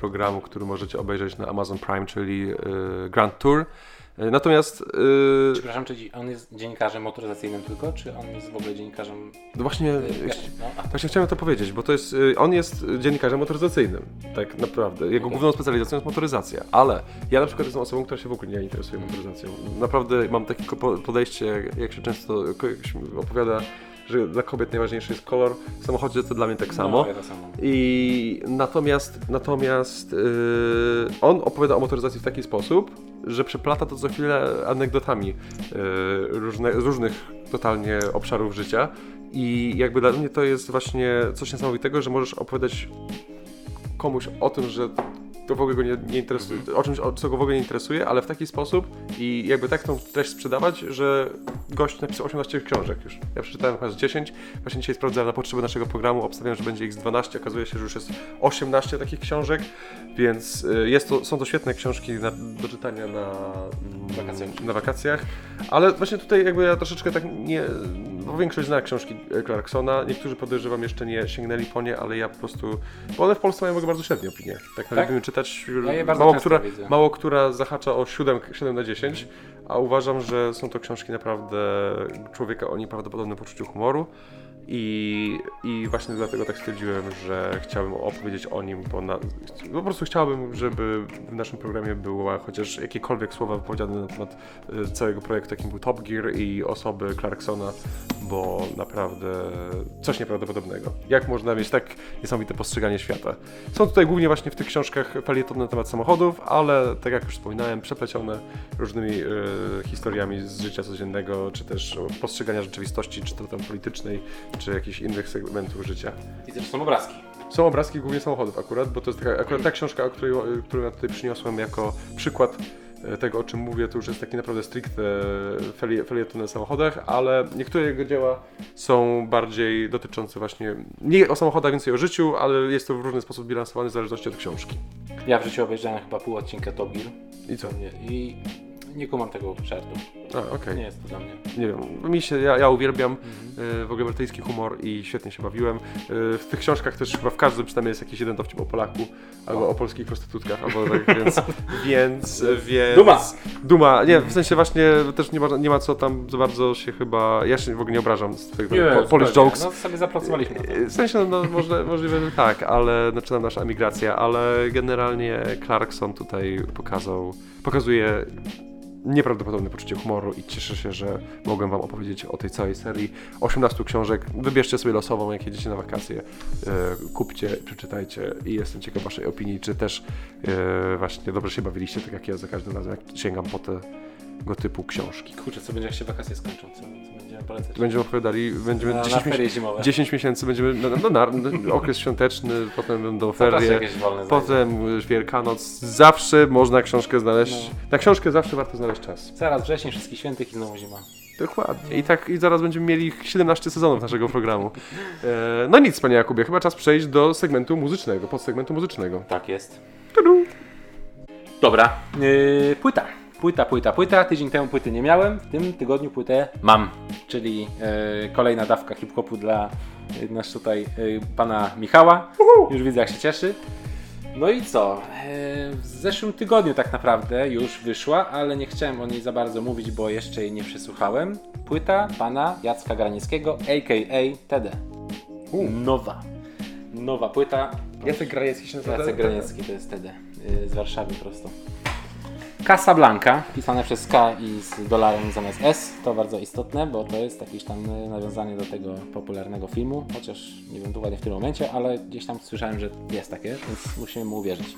programu, który możecie obejrzeć na Amazon Prime, czyli y, Grand Tour. E, Natomiast yy, Przepraszam, czy on jest dziennikarzem motoryzacyjnym tylko, czy on jest w ogóle dziennikarzem... no właśnie, No, właśnie chciałem to powiedzieć, bo to jest, on jest dziennikarzem motoryzacyjnym, tak naprawdę. Jego Okej. główną specjalizacją jest motoryzacja, ale ja na przykład jestem osobą, która się w ogóle nie interesuje motoryzacją. Naprawdę mam takie po- podejście, jak- się często opowiada, że dla kobiet najważniejszy jest kolor w samochodzie, to dla mnie tak samo. No, ja to samo. I natomiast, natomiast yy, on opowiada o motoryzacji w taki sposób, że przeplata to co chwilę anegdotami yy, różne, z różnych totalnie obszarów życia. I jakby dla mnie to jest właśnie coś niesamowitego, że możesz opowiadać komuś o tym, że to w ogóle go nie, nie interesuje, o czymś, o, co go w ogóle nie interesuje, ale w taki sposób i jakby tak tą treść sprzedawać, że gość napisał 18 książek już. Ja przeczytałem chyba z 10, właśnie dzisiaj sprawdzałem na potrzeby naszego programu, obstawiam, że będzie ich z 12, okazuje się, że już jest 18 takich książek, więc y, jest to, są to świetne książki na, do czytania na mm, Wakacjach. na wakacjach, ale właśnie tutaj jakby ja troszeczkę tak nie, bo większość zna książki Clarksona, niektórzy podejrzewam jeszcze nie sięgnęli po nie, ale ja po prostu, bo one w Polsce mają w ogóle bardzo średnie opinie, tak, Tak? Czytać, Ja mało, która, widzę. mało która zahacza o 7, 7 na 10, a uważam, że są to książki naprawdę człowieka o nieprawdopodobnym poczuciu humoru. I, I właśnie dlatego tak stwierdziłem, że chciałbym opowiedzieć o nim, bo na, po prostu chciałbym, żeby w naszym programie była chociaż jakiekolwiek słowa wypowiedziane na temat y, całego projektu, jakim był Top Gear i osoby Clarksona, bo naprawdę coś nieprawdopodobnego. Jak można mieć tak niesamowite postrzeganie świata? Są tutaj głównie właśnie w tych książkach felietony na temat samochodów, ale tak jak już wspominałem, przeplecione różnymi y, historiami z życia codziennego, czy też postrzegania rzeczywistości, czy to tam politycznej, czy jakichś innych segmentów życia. I też są obrazki. Są obrazki głównie samochodów akurat, bo to jest taka, akurat ta książka, której, którą ja tutaj przyniosłem jako przykład y, tego, o czym mówię, to już jest taki naprawdę stricte felie- felieton na samochodach, ale niektóre jego dzieła są bardziej dotyczące właśnie, nie o samochodach, więcej o życiu, ale jest to w różny sposób bilansowane w zależności od książki. Ja w życiu obejrzałem chyba pół odcinka Top Gear I co? Nie, i nie kumam tego żartu. A, okej. Nie jest to dla mnie. Nie wiem, mi się, ja, ja uwielbiam y, w ogóle brytyjski humor i świetnie się bawiłem. Y, w tych książkach też chyba w każdym przynajmniej jest jakiś jeden dowcip o Polaku, albo o polskich prostytutkach, albo tak, więc, więc, więc... Duma! Duma, nie, w sensie właśnie też nie ma, nie ma co tam za bardzo się chyba, ja się w ogóle nie obrażam z twojego po, Polish zupełnie. jokes. No sobie zapracowaliśmy na to. W sensie, no, no może, możliwe, że tak, ale znaczy nasza emigracja, ale generalnie Clarkson tutaj pokazał, pokazuje nieprawdopodobne poczucie humoru i cieszę się, że mogłem Wam opowiedzieć o tej całej serii 18 książek. Wybierzcie sobie losową, jak jedziecie na wakacje, e, kupcie, przeczytajcie i jestem ciekaw Waszej opinii, czy też e, właśnie dobrze się bawiliście, tak jak ja za każdym razem, jak sięgam po tego typu książki. Kurczę, co będzie jak się wakacje skończą? Co, polecać? Będziemy opowiadali, będziemy Na, na 10, ferie miesięcy, zimowe. 10 miesięcy, będziemy, no, na, no, okres świąteczny, potem będą ferie. Potem y, Wielkanoc. Zawsze można książkę znaleźć. No. Na książkę zawsze warto znaleźć czas. Zaraz wrzesień, wszystkich świętych i znowu zima. Dokładnie. I tak i zaraz będziemy mieli 17 sezonów naszego programu. E, no nic, panie Jakubie, chyba czas przejść do segmentu muzycznego, podsegmentu muzycznego. Tak jest. Tudu. Dobra, yy, płyta. Płyta, płyta, płyta. Tydzień temu płyty nie miałem, w tym tygodniu płytę mam. Czyli yy, kolejna dawka hip-hopu dla yy, nasz tutaj yy, pana Michała. Już widzę jak się cieszy. No i co? W zeszłym tygodniu tak naprawdę już wyszła, ale nie chciałem o niej za bardzo mówić, bo jeszcze jej nie przesłuchałem. Płyta pana Jacka Granieckiego, a.k.a. TD. Nowa. Nowa płyta. Jacek Graniecki się nazywa? Jacek Graniecki to jest TD. Z Warszawy prosto. Casablanca, pisane przez K i z dolarem zamiast S, to bardzo istotne, bo to jest jakieś tam y, nawiązanie do tego popularnego filmu, chociaż nie wiem dokładnie w tym momencie, ale gdzieś tam słyszałem, że jest takie, więc musimy mu uwierzyć.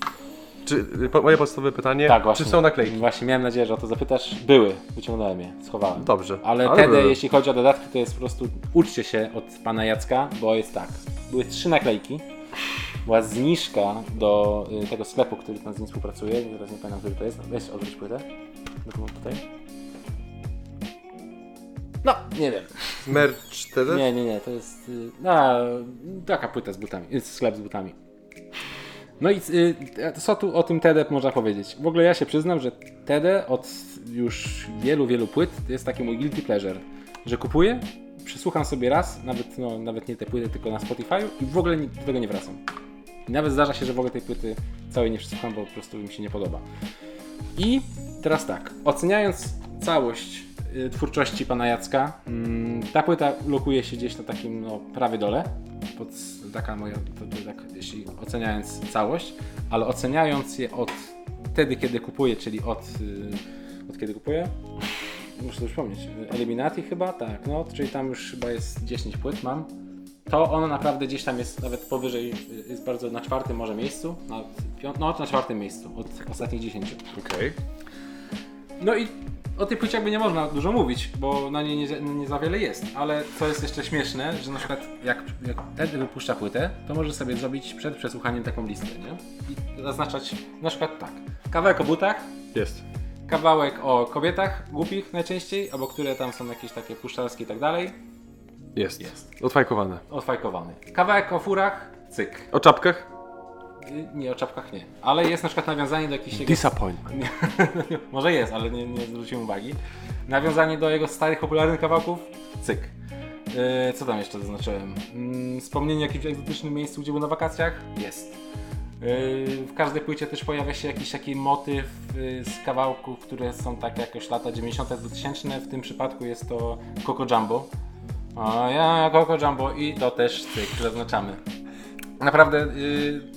Czy, y, po, moje podstawowe pytanie, Tak, właśnie. czy są naklejki? Właśnie miałem nadzieję, że o to zapytasz. Były, wyciągnąłem je, schowałem. Dobrze. Ale, Ale były. jeśli chodzi o dodatki, to jest po prostu uczcie się od pana Jacka, bo jest tak. Były trzy naklejki. Była zniżka do y, tego sklepu, który tam z nim współpracuje. Teraz nie pamiętam, który to jest. Weź odwróć płytę. Dokument tutaj. No, nie wiem. Merch 4? Nie, nie, nie, to jest y, no, taka płyta z butami, y, sklep z butami. No i y, co tu o tym TD można powiedzieć? W ogóle ja się przyznam, że TD od już wielu, wielu płyt to jest taki mój guilty pleasure, że kupuję, przesłucham sobie raz, nawet, no, nawet nie te płyty, tylko na Spotify i w ogóle do tego nie wracam. I nawet zdarza się, że w ogóle tej płyty całej nie przesłucham, bo po prostu mi się nie podoba. I teraz tak, oceniając całość y, twórczości pana Jacka, mm, ta płyta lokuje się gdzieś na takim no, prawie dole. Pod, taka moja, to, to, tak, jeśli oceniając całość, ale oceniając je od wtedy, kiedy kupuję, czyli od, y, od kiedy kupuję? Muszę to przypomnieć. Eliminati chyba? Tak, no, czyli tam już chyba jest 10 płyt mam. To ono naprawdę gdzieś tam jest nawet powyżej, y, jest bardzo na czwartym może miejscu, na, no na czwartym miejscu od ostatnich 10. Okej. No i o tej płycie jakby nie można dużo mówić, bo na niej nie, nie za wiele jest, ale co jest jeszcze śmieszne, że na przykład jak, jak wypuszcza płytę, to może sobie zrobić przed przesłuchaniem taką listę, nie? I zaznaczać na przykład tak, kawałek o butach, Jest. kawałek o kobietach głupich najczęściej, albo które tam są jakieś takie puszczarskie i tak dalej, Jest. Jest. Odfajkowane. odfajkowany. Kawałek o furach, cyk. O czapkach? Y, Nie, o czapkach nie. Ale jest na przykład nawiązanie do jakichś jego... Disappointment. Może jest, ale nie, nie zwróciłem uwagi. Nawiązanie do jego starych, popularnych kawałków, cyk. Yy, co tam jeszcze zaznaczyłem? Yy, wspomnienie o jakimś egzotycznym miejscu, gdzie był na wakacjach? Jest. Yy, w każdej płycie też pojawia się jakiś taki motyw yy, z kawałków, które są tak jakoś lata 90 2000 W tym przypadku jest to Coco Jumbo. A ja Coco Jumbo i to też cyk, zaznaczamy. Naprawdę yy,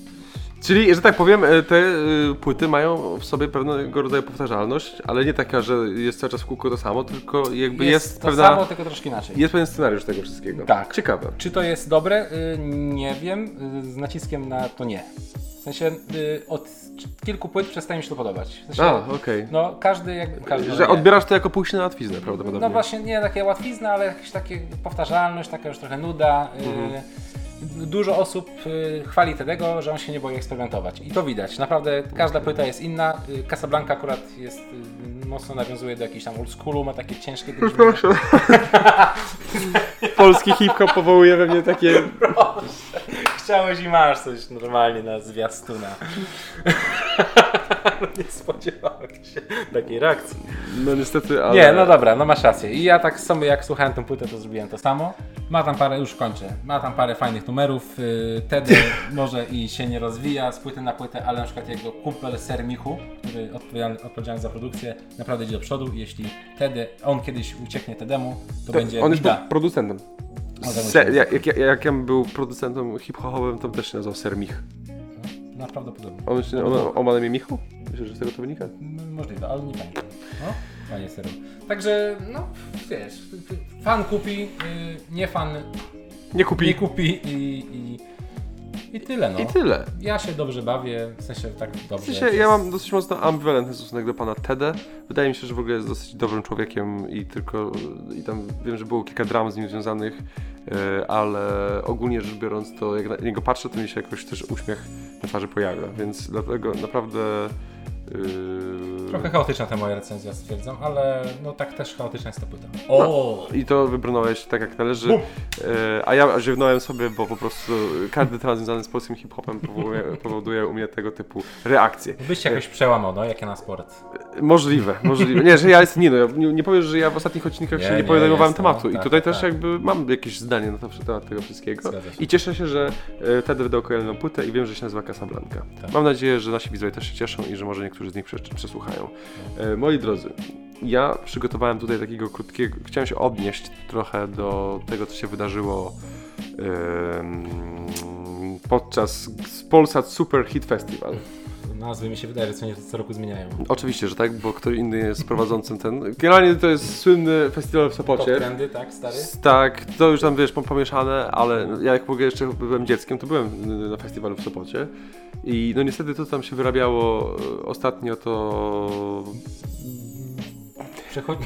Czyli, że tak powiem, e, te e, płyty mają w sobie pewnego rodzaju powtarzalność, ale nie taka, że jest cały czas w kółko to samo, tylko jakby jest, jest, to pewna... samo, tylko troszkę inaczej. Jest pewien scenariusz tego wszystkiego. Tak. Ciekawe. Czy to jest dobre? Y, Nie wiem, y, z naciskiem na to nie. W sensie y, od kilku płyt przestaje mi się to podobać. W sensie, A, okej. No każdy jakby... Każdy, Że nie. odbierasz to jako pójście na łatwiznę prawdopodobnie. No właśnie nie takie łatwizna, ale jakieś takie powtarzalność, taka już trochę nuda. y, Mhm. Dużo osób y, chwali Tedego, że on się nie boi eksperymentować. I to widać. Naprawdę każda płyta jest inna. Y, Casablanca akurat jest mocno nawiązuje do jakiejś tam oldschoolu, ma takie ciężkie. Proszę. Polski hip-hop powołuje we mnie takie... Chciałeś i masz coś normalnie na zwiastuna. nie spodziewałem się takiej reakcji. No niestety, ale... Nie, no dobra, no masz rację. I ja tak sobie jak słuchałem tę płytę, to zrobiłem to samo. Ma tam parę, już kończę, ma tam parę fajnych numerów. Yy, Tedy może i się nie rozwija z płyty na płytę, ale na przykład jego kumpel Ser Michu, który odpowiedzialny, odpowiedzialny za produkcję, naprawdę idzie do przodu. I jeśli Tedy, on kiedyś ucieknie Tedemu, to będzie On jest bida. producentem. Se, jak, jak, jak ja był producentem hip-hopowym, to też się nazywał Sermich. No, prawdopodobnie. On, się, on, on ma na imię Michał? Myślę, że z tego to wynika? Możliwe, ale nie pamiętam. No, panie serio. Także, no, wiesz, fan kupi, yy, nie fan Nie kupi. nie kupi i, i, i tyle, no. I tyle. Ja się dobrze bawię, w sensie tak W dobrze. sensie, ja mam dosyć mocno ambiwalentny stosunek do pana Tede. Wydaje mi się, że w ogóle jest dosyć dobrym człowiekiem i tylko, i tam wiem, że było kilka dram z nim związanych, e, ale ogólnie rzecz biorąc, to jak na niego patrzę, to mi się jakoś też uśmiech na twarzy pojawia, więc dlatego naprawdę... e, Trochę chaotyczna ta moja recenzja, stwierdzam, ale no tak też chaotyczna jest ta płyta. O! I to wybrnąłeś tak jak należy, e, a ja ziewnąłem sobie, bo po prostu każdy temat związany z polskim hip-hopem powoduje, powoduje u mnie tego typu reakcje. Byś się jakoś przełamał, no, jak ja na sport. Możliwe, możliwe. Nie, że ja jestem, nie no, nie, nie powiesz, że ja w ostatnich odcinkach Nie, się nie, nie, podejmowałem tematu no, i tak, tutaj tak, też tak. jakby mam jakieś zdanie na temat tego wszystkiego. I cieszę się, że e, Tedy wydał kolejną płytę i wiem, że się nazywa Casablanca. Tak. Mam nadzieję, że nasi widzowie też się cieszą i że może niektórzy z nich prze- przesłuchają. E, moi drodzy, ja przygotowałem tutaj takiego krótkiego, chciałem się odnieść trochę do tego, co się wydarzyło podczas Polsat Super Hit Festival. Nazwy mi się wydaje, że co, nie, co roku zmieniają. Oczywiście, że tak, bo ktoś inny jest prowadzącym ten. Generalnie to jest słynny festiwal w Top Sopocie. trendy, tak, stary? Tak, to już tam wiesz, pom- pomieszane, ale ja jak mogę jeszcze byłem dzieckiem, to byłem na festiwalu w Sopocie. I no niestety to co tam się wyrabiało e, ostatnio to. Przechodzi...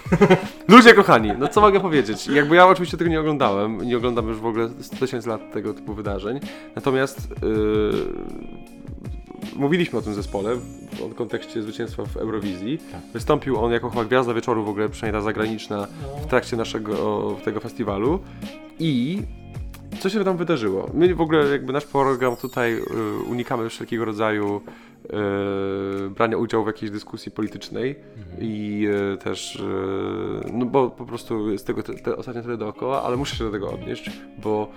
Ludzie kochani, no co mogę powiedzieć? Jakby ja oczywiście tego nie oglądałem, nie oglądam już w ogóle 100 tysięcy lat tego typu wydarzeń. Natomiast yy, mówiliśmy o tym zespole w kontekście zwycięstwa w Eurowizji. Tak. Wystąpił on jako chyba gwiazda wieczoru w ogóle, przynajmniej ta zagraniczna, w trakcie naszego tego festiwalu. I co się tam wydarzyło? My w ogóle jakby nasz program tutaj y, unikamy wszelkiego rodzaju e, brania udziału w jakiejś dyskusji politycznej i e, też, e, no bo po prostu jest tego te, te ostatnio tyle dookoła, ale muszę się do tego odnieść, bo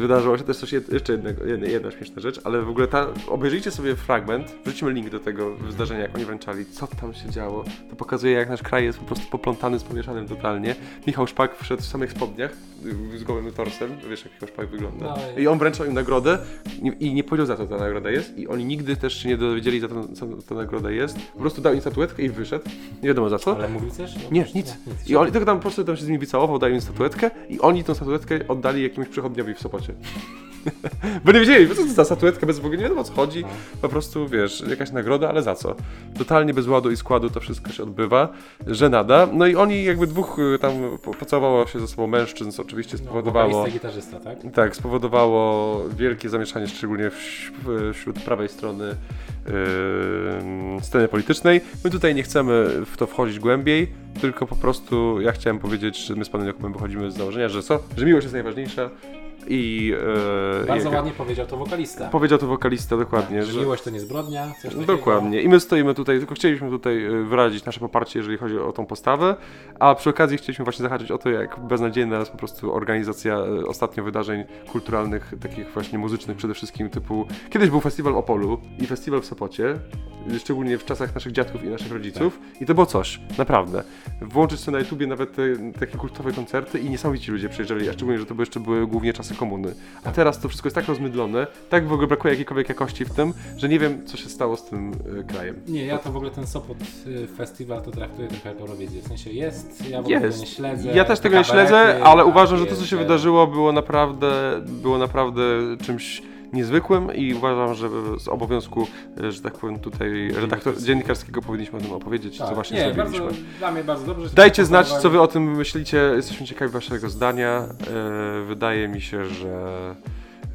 wydarzyło się też coś, jed, jeszcze jednego, jedna, jedna śmieszna rzecz, ale w ogóle ta, obejrzyjcie sobie fragment, wrzucimy link do tego zdarzenia, jak oni wręczali, co tam się działo, to pokazuje jak nasz kraj jest po prostu poplątany z pomieszanym totalnie. Michał Szpak wszedł w samych spodniach, y, z gołym torsem, wiesz jak Michał Szpak wygląda. No i- on wręczał im nagrodę i- i nie powiedział za co ta nagroda jest i oni nigdy też się nie dowiedzieli za to, co ta nagroda jest. Po prostu dał im statuetkę i wyszedł. Nie wiadomo za co. Ale mówił coś? No, Nie, nic. nic. I oni tylko tam po prostu tam się z nimi wycałował, dał im statuetkę i oni tą statuetkę oddali jakiemuś przychodniowi w Sopocie. Bo nie wiedzieli, co to za statuetka, bez w ogóle nie wiadomo o co chodzi. Po prostu, wiesz, jakaś nagroda, ale za co? Totalnie bez ładu i składu to wszystko się odbywa, że nada. No i oni jakby dwóch y, tam po- pocałowało się ze sobą mężczyzn, co oczywiście spowodowało... Wokalista i gitarzysta, tak? Tak, spowodowało wielkie zamieszanie, szczególnie w, w, wśród prawej strony yy, sceny politycznej. My tutaj nie chcemy w to wchodzić głębiej, tylko po prostu ja chciałem powiedzieć, że my z panem Jakubem wychodzimy z założenia, że co? Że miłość jest najważniejsza i... Yy, Bardzo ładnie powiedział to wokalista. Powiedział to wokalista dokładnie, że miłość to nie zbrodnia. Dokładnie. I my stoimy tutaj, tylko chcieliśmy tutaj e, wyrazić nasze poparcie, jeżeli chodzi o tą postawę, a przy okazji chcieliśmy właśnie zahaczyć o to, jak beznadziejna jest po prostu organizacja e, ostatnio wydarzeń kulturalnych, takich właśnie muzycznych przede wszystkim, typu... Kiedyś był festiwal Opolu i festiwal w Sopocie, e, szczególnie w czasach naszych dziadków i naszych rodziców i to było coś, naprawdę. Włączyć sobie na YouTubie nawet te, takie kultowe koncerty i niesamowici ludzie przyjeżdżali, a szczególnie, że to były jeszcze były głównie czasy komuny. A teraz to wszystko jest tak rozmydlone, tak w ogóle brakuje jakiejkolwiek jakości w tym, że nie wiem, co się stało z tym e, krajem. Nie, ja to w ogóle ten Sopot y, festiwal to traktuję trochę jako Eurowizję. W sensie jest, ja w ogóle tego nie Jest. śledzę. Ja też tego nie kabarety, śledzę, ale uważam, że to, co się wydarzyło, było naprawdę, było naprawdę czymś niezwykłym i uważam, że z obowiązku, e, że tak powiem, tutaj redaktor dziennikarskiego powinniśmy o tym opowiedzieć, co Tak, właśnie nie, zrobiliśmy. bardzo, dla mnie bardzo dobrze. Dajcie znać, co wy o tym myślicie. Jesteśmy ciekawi waszego zdania. E, wydaje mi się, że,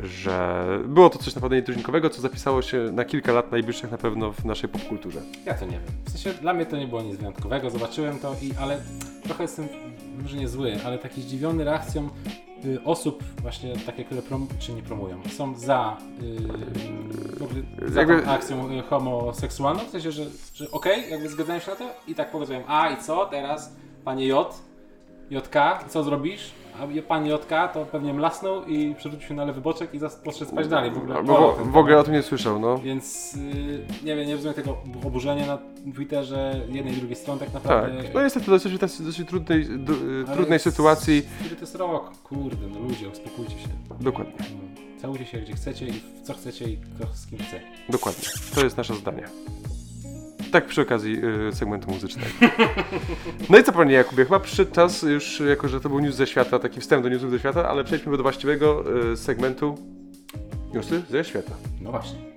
że było to coś naprawdę nietuzinkowego, co zapisało się na kilka lat najbliższych na pewno w naszej popkulturze. Ja to nie wiem. W sensie dla mnie to nie było nic wyjątkowego, zobaczyłem to i ale trochę jestem, może nie zły, ale taki zdziwiony reakcją osób właśnie takie, które prom, czy nie promują, są za, y, w ogóle za Jakby- akcją y, homoseksualną, w sensie, że, że okej, jakby zgadzają się na to i tak powiedziałem, a i co teraz, panie J, JK, co zrobisz? A pan JK to pewnie mlasnął i przerzucił się na lewy boczek i poszedł spać dalej. W ogóle, Bo o, ten w ogóle o tym nie słyszał, no. więc y, nie wiem, nie rozumiem tego oburzenia na Twitterze jednej i drugiej strony tak Tak. naprawdę. No niestety dosyć, dosyć, dosyć trudnej, trudnej sytuacji. Który to jest rok? Kurde, no ludzie, uspokójcie się. Dokładnie, No, Całujcie się gdzie chcecie i w co chcecie i z kim chce. dokładnie. To jest nasze zdanie. Tak przy okazji y, segmentu muzycznego. No i co panie Jakubie, chyba przyszedł czas już, jako że to był news ze świata, taki wstęp do newsów ze świata, ale przejdźmy do właściwego y, segmentu newsy ze świata. No właśnie.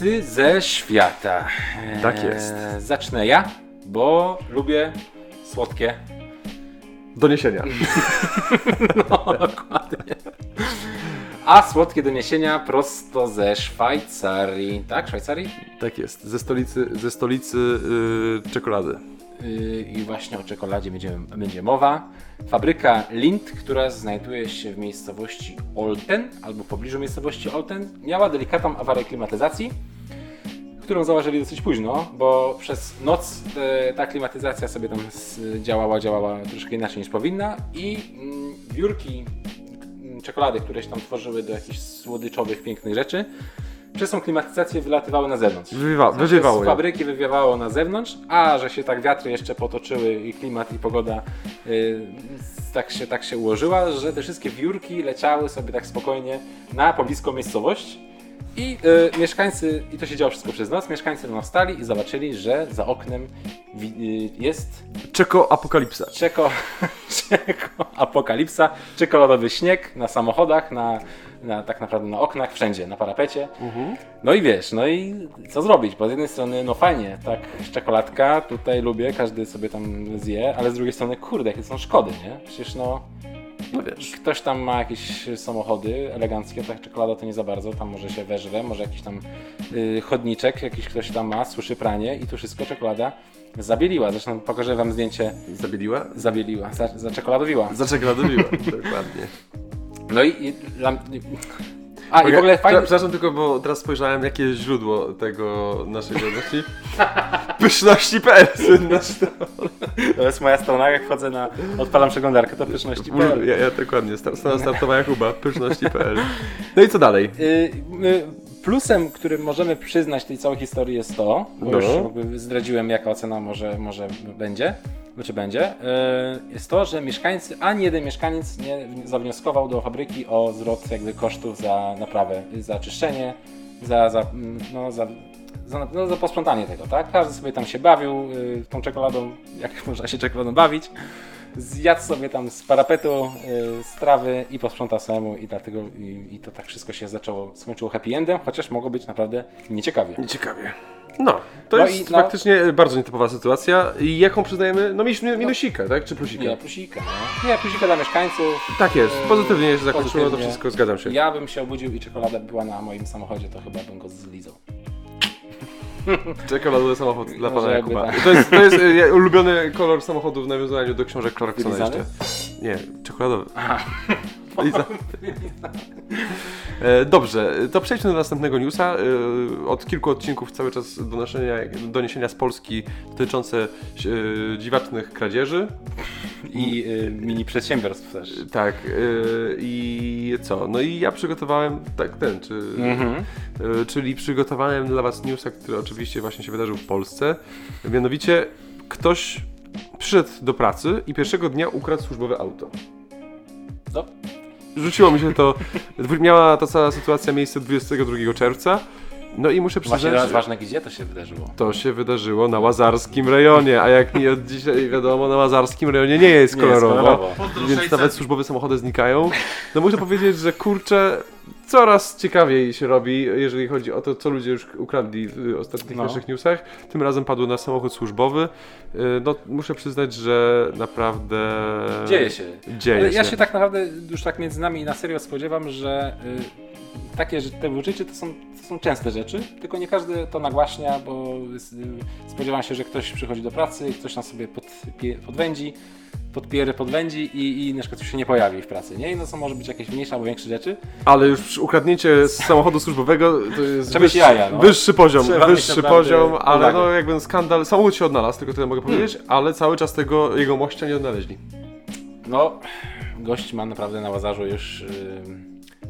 Newsy ze świata. Tak jest. Zacznę ja, bo lubię słodkie. Doniesienia. No, dokładnie. A słodkie doniesienia prosto ze Szwajcarii. Tak, Szwajcarii? Tak jest, ze stolicy, ze stolicy y, czekolady. Yy, I właśnie o czekoladzie będzie, będzie mowa. Fabryka Lind, która znajduje się w miejscowości Olten, albo w pobliżu miejscowości Olten, miała delikatną awarię klimatyzacji, którą zauważyli dosyć późno, bo przez noc ta klimatyzacja sobie tam działała, działała troszkę inaczej niż powinna i mm, wiórki mm, czekolady, które się tam tworzyły do jakichś słodyczowych, pięknych rzeczy, przez tą klimatyzację wylatywały na zewnątrz. Wywa, Przez wywiewało je. fabryki wywiewało na zewnątrz, a że się tak wiatry jeszcze potoczyły i klimat i pogoda y, tak, się, tak się ułożyła, że te wszystkie wiórki leciały sobie tak spokojnie na pobliską miejscowość i y, mieszkańcy, i to się działo wszystko przez noc, mieszkańcy rano wstali i zobaczyli, że za oknem y, jest Czeko apokalipsa. czeko, czeko apokalipsa, czekoladowy śnieg na samochodach, na, na tak naprawdę na oknach, wszędzie, na parapecie. No i wiesz, no i co zrobić? Bo z jednej strony, no fajnie, tak, czekoladka, tutaj lubię, każdy sobie tam zje, ale z drugiej strony, kurde, jakie są szkody, nie? Przecież no, No wiesz. Ktoś tam ma jakieś samochody eleganckie, tak czekolada to nie za bardzo, tam może się weżre, może jakiś tam y, chodniczek, jakiś ktoś tam ma, suszy pranie i tu wszystko czekolada zabieliła. Zresztą pokażę wam zdjęcie, Zabieliła? zabieliła, za, zaczekoladowiła. Zaczekoladowiła, dokładnie. No i... i, dla- i a i Mogę- w ogóle fajnie... Przepraszam tylko, bo teraz spojrzałem, jakie jest źródło tego naszej wiadomości. Pyszności.pl. To jest moja strona, jak wchodzę na... odpalam przeglądarkę, to pyszności.pl. Ja, ja dokładnie, strona startowa Jakuba, pyszności.pl. No i co dalej? Y, y, Plusem, który możemy przyznać tej całej historii jest to, bo No. już jakby zdradziłem jaka ocena może, może będzie, czy będzie, y, jest to, że mieszkańcy, ani jeden mieszkaniec nie zawnioskował do fabryki o zwrot jakby kosztów za naprawę, za czyszczenie, za, za, no, za, za, no, za posprzątanie tego, tak? Każdy sobie tam się bawił y, tą czekoladą, jak można się czekoladą bawić. Zjadł sobie tam z parapetu, y, z trawy i posprzątał samemu i dlatego i, i to tak wszystko się zaczęło, skończyło happy endem, chociaż mogło być naprawdę nieciekawie. Nieciekawie. No, to No jest i no- faktycznie bardzo nietypowa sytuacja. I jaką przyznajemy? No mieliśmy minusika, tak? Czy plusika? Nie, plusika, no. Nie, plusika dla mieszkańców. Tak jest, pozytywnie się zakończyło, to Pozytywnie. wszystko, zgadzam się. Ja bym się obudził i czekolada była na moim samochodzie, to chyba bym go zlizał. Czekoladowy samochód dla pana Może jakby Jakuba. tak. To jest, to jest e, ulubiony kolor samochodu w nawiązaniu do książek Clarksona Wylizany? jeszcze. Nie, czekoladowy. E, Dobrze, to przejdźmy do następnego newsa. E, Od kilku odcinków cały czas donoszenia, doniesienia z Polski dotyczące e, dziwacznych kradzieży. I y, mini przedsiębiorstw też. Tak, i co? No i ja przygotowałem, tak ten, czy, Mhm. czyli przygotowałem dla Was newsa, który oczywiście właśnie się wydarzył w Polsce. Mianowicie ktoś przyszedł do pracy i pierwszego dnia ukradł służbowe auto. No, Rzuciło mi się to, miała ta cała sytuacja miejsce 22 czerwca. No i muszę właśnie przyznać, teraz że ważne, gdzie to się wydarzyło. to się wydarzyło na Łazarskim rejonie, a jak nie od dzisiaj wiadomo, na Łazarskim rejonie nie jest Nie jest kolorowo. kolorowo. Więc nawet służbowe samochody znikają. No muszę powiedzieć, że kurczę, coraz ciekawiej się robi, jeżeli chodzi o to, co ludzie już ukradli w ostatnich No. naszych newsach. Tym razem padło na samochód służbowy. Y, No muszę przyznać, że naprawdę... Dzieje się. Dzieje Ale się. ja się tak naprawdę już tak między nami na serio spodziewam, że y, takie że te rzeczy to są, to są częste rzeczy, tylko nie każdy to nagłaśnia, bo y, spodziewam się, że ktoś przychodzi do pracy, ktoś tam sobie podpie, podwędzi, podpiery podwędzi i, i na przykład już się nie pojawi w pracy, nie? I no to może być jakieś mniejsze albo większe rzeczy. Ale już ukradnięcie z samochodu służbowego to jest Trzeba wyższy, jaja, no. wyższy poziom, Trzeba wyższy poziom, ale no jakby skandal, samochód się odnalazł, tylko tyle mogę powiedzieć, ale cały czas tego jego mościa nie odnaleźli. No, gość ma naprawdę na Łazarzu już y,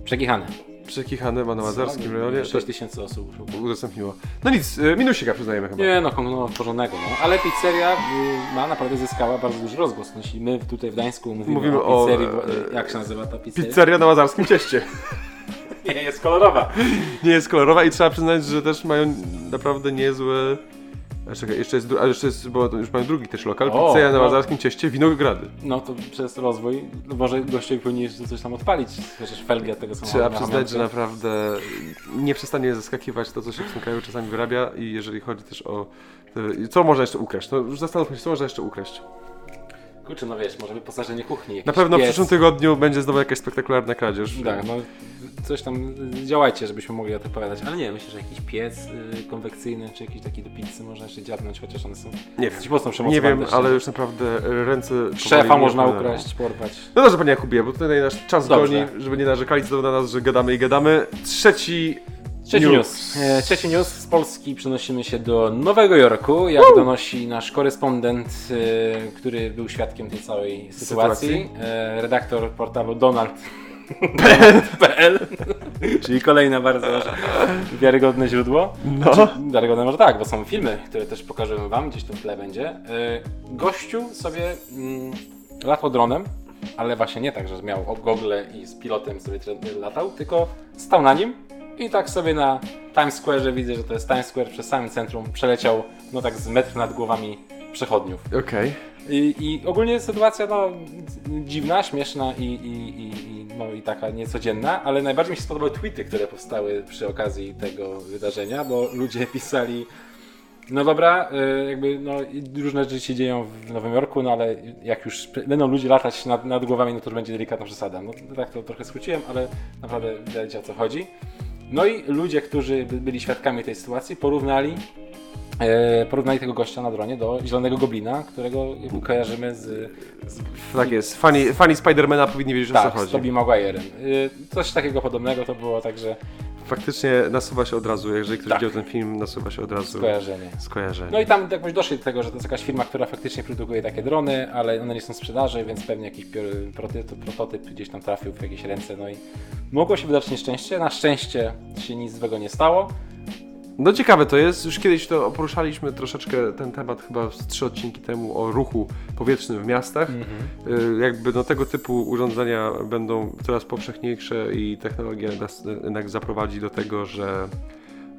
przekichane. Przekichane ma na Łazarskim rejonie, 6 tysięcy osób. udostępniło. No nic, y, minusika przyznajemy chyba. Nie no, no porządnego, no. Ale pizzeria y, ma naprawdę zyskała bardzo duży rozgłos. No, jeśli my tutaj w Gdańsku mówimy, Mówimy o o, pizzerii, e, bo, y, jak się nazywa ta pizzeria? Pizzeria na Łazarskim cieście. Nie, jest kolorowa. Nie jest kolorowa i trzeba przyznać, że też mają naprawdę niezłe... A czekaj, jeszcze jest, dru- a jeszcze jest, bo już mają drugi też lokal, O, pizzeria na no. Łazarskim cieście, Winogrady. No to przez rozwój, może gościowi powinien jeszcze coś tam odpalić, chociaż felgi od tego samochodu. Trzeba na przyznać, że naprawdę nie przestanie zaskakiwać to, co się w tym kraju czasami wyrabia i jeżeli chodzi też o... Co można jeszcze ukraść? No już zastanówmy się, co można jeszcze ukraść. Kurczę, no wiesz, może wyposażenie kuchni, Na pewno w przyszłym tygodniu będzie znowu jakaś spektakularna kradzież. Tak, no coś tam działajcie, żebyśmy mogli o tym opowiadać, ale nie, myślę, że jakiś piec y, konwekcyjny, czy jakiś taki do pizzy można jeszcze dziabnąć, chociaż one są Nie dość mocno Nie wiem, też, ale już naprawdę ręce... Szefa można ukraść, porwać. No dobrze, panie Jakubie, bo tutaj nasz czas Dobrze. goni, żeby nie narzekali znowu na nas, że gadamy i gadamy. Trzeci Trzeci news. E, Trzeci news z Polski przenosimy się do Nowego Jorku, jak donosi nasz korespondent, e, który był świadkiem tej całej sytuacji. Sytuacji. E, redaktor portalu Donald.pl Czyli kolejne bardzo wiarygodne źródło. No. Znaczy, wiarygodne może tak, bo są filmy, które też pokażemy wam, gdzieś tu w tle będzie. Gościu sobie mm, latał dronem, ale właśnie nie tak, że miał gogle i z pilotem sobie latał, tylko stał na nim i tak sobie na Times Square, widzę, że to jest Times Square, przez samym centrum przeleciał, no tak z metr nad głowami przechodniów. Okej. I, I ogólnie sytuacja no, dziwna, śmieszna i, i, i, no, i taka niecodzienna, ale najbardziej mi się spodobały tweety, które powstały przy okazji tego wydarzenia, bo ludzie pisali No dobra, y, jakby no, różne rzeczy się dzieją w Nowym Jorku, no ale jak już będą ludzie latać nad, nad głowami, no to już będzie delikatna przesada. No tak to trochę skróciłem, ale naprawdę wiecie o co chodzi. No i ludzie, którzy by- byli świadkami tej sytuacji, porównali, e, porównali tego gościa na dronie do Zielonego Goblina, którego kojarzymy z, z Tak jest. Fani, fani Spidermana powinni wiedzieć o co tak, z chodzi. Tobey Maguire'em. Y, coś takiego podobnego to było, także Faktycznie nasuwa się od razu, jeżeli ktoś Tak. widział ten film, nasuwa się od razu skojarzenie. skojarzenie. No i tam jakoś doszli do tego, że to jest jakaś firma, która faktycznie produkuje takie drony, ale one nie są w sprzedaży, więc pewnie jakiś prototyp, prototyp gdzieś tam trafił w jakieś ręce, no i mogło się wydarzyć nieszczęście. Na szczęście się nic złego nie stało. No ciekawe to jest, już kiedyś to poruszaliśmy troszeczkę ten temat chyba z trzy odcinki temu o ruchu powietrznym w miastach. Y, Jakby no tego typu urządzenia będą coraz powszechniejsze i technologia nas jednak zaprowadzi do tego, że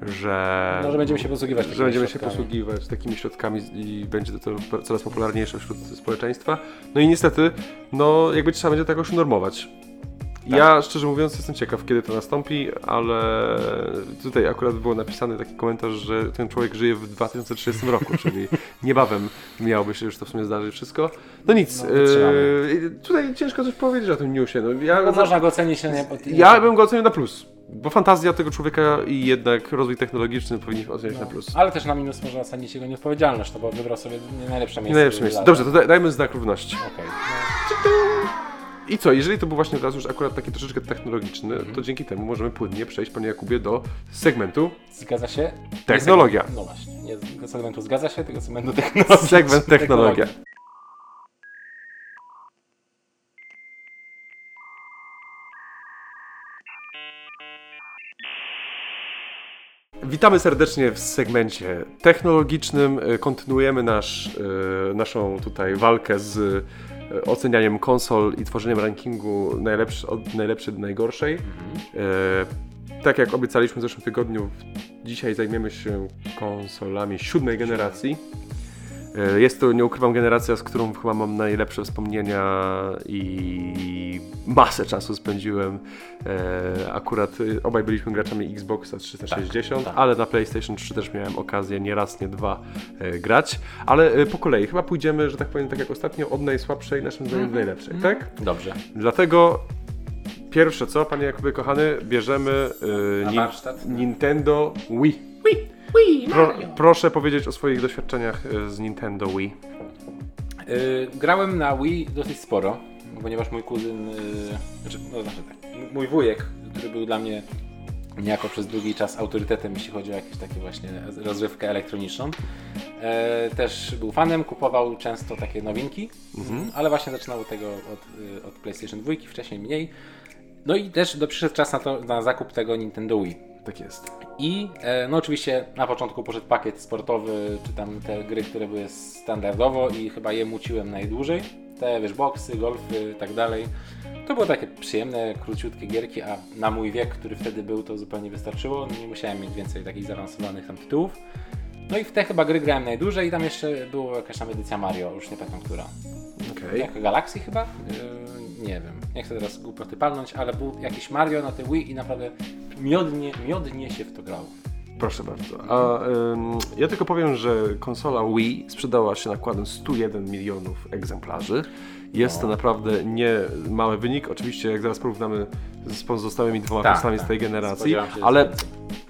że, No, że będziemy się posługiwać że będziemy się środkami. posługiwać takimi środkami i będzie to coraz popularniejsze wśród społeczeństwa. No i niestety, no jakby trzeba będzie to jakoś unormować. Tak. Ja szczerze mówiąc jestem ciekaw, kiedy to nastąpi, ale tutaj akurat było napisany taki komentarz, że ten człowiek żyje w 2030 roku, czyli niebawem miałoby się już to w sumie zdarzyć wszystko. No nic, No, yy, tutaj ciężko coś powiedzieć o tym newsie. No, ja, No, można go ocenić nie, pod- ja bym go ocenił na plus, bo fantazja tego człowieka i jednak rozwój technologiczny powinniśmy oceniać no, na plus. Ale też na minus można ocenić jego nieodpowiedzialność, no bo wybrał sobie nie najlepsze Nie miejsce. najlepsze miejsce. Dobrze, to daj- dajmy znak równości. Okej. I co, jeżeli to był właśnie teraz już akurat taki troszeczkę technologiczny, Mhm. to dzięki temu możemy płynnie przejść, panie Jakubie, do segmentu Zgadza się? Technologia. No właśnie, nie do segmentu zgadza się, tylko segmentu technologii. Segment technologia. Witamy serdecznie w segmencie technologicznym. E, Kontynuujemy nasz, e, naszą tutaj walkę z ocenianiem konsol i tworzeniem rankingu najlepszy, od najlepszej do najgorszej. E, tak jak obiecaliśmy w zeszłym tygodniu, dzisiaj zajmiemy się konsolami siódmej generacji. E, Jest to, nie ukrywam, generacja, z którą chyba mam najlepsze wspomnienia i masę czasu spędziłem. E, Akurat e, obaj byliśmy graczami Xboxa 360, Tak, tak. ale na PlayStation 3 też miałem okazję nie raz, nie dwa e, grać. Ale po kolei, chyba pójdziemy, że tak powiem, tak jak ostatnio, od najsłabszej, naszym zdaniem, do najlepszej, tak? Dobrze. Dlatego pierwsze co, panie Jakubie kochany, bierzemy Nin- warsztat? Nintendo Wii. Wii, Wii, Pro, proszę powiedzieć o swoich doświadczeniach e, z Nintendo Wii. Y, grałem na Wii dosyć sporo, ponieważ mój kuzyn, y, znaczy, no znaczy tak, mój wujek, który był dla mnie niejako przez długi czas autorytetem, jeśli chodzi o jakąś takie właśnie rozrywkę elektroniczną, e, też był fanem, kupował często takie nowinki, ale właśnie zaczynał od tego od, od PlayStation 2, wcześniej mniej. No i też do, przyszedł czas na, to, na zakup tego Nintendo Wii. Tak jest. I e, no oczywiście na początku poszedł pakiet sportowy, czy tam te gry, które były standardowo i chyba je muciłem najdłużej. Te wiesz, boksy, golfy i tak dalej. To były takie przyjemne, króciutkie gierki, a na mój wiek, który wtedy był, to zupełnie wystarczyło. No nie musiałem mieć więcej takich zaawansowanych tam tytułów. No i w te chyba gry grałem najdłużej i tam jeszcze była jakaś tam edycja Mario, już nie pamiętam która. Okej. Jaka Galaxy chyba? Nie wiem. Nie chcę teraz głupoty palnąć, ale był jakiś Mario na tej Wii i naprawdę miodnie, miodnie się w to grało. Proszę bardzo. A ym, ja tylko powiem, że konsola Wii sprzedała się nakładem 101 milionów egzemplarzy. Jest to naprawdę nie mały wynik. Oczywiście, jak zaraz porównamy z pozostałymi dwoma Tak, konsolami z tak. tej generacji, ale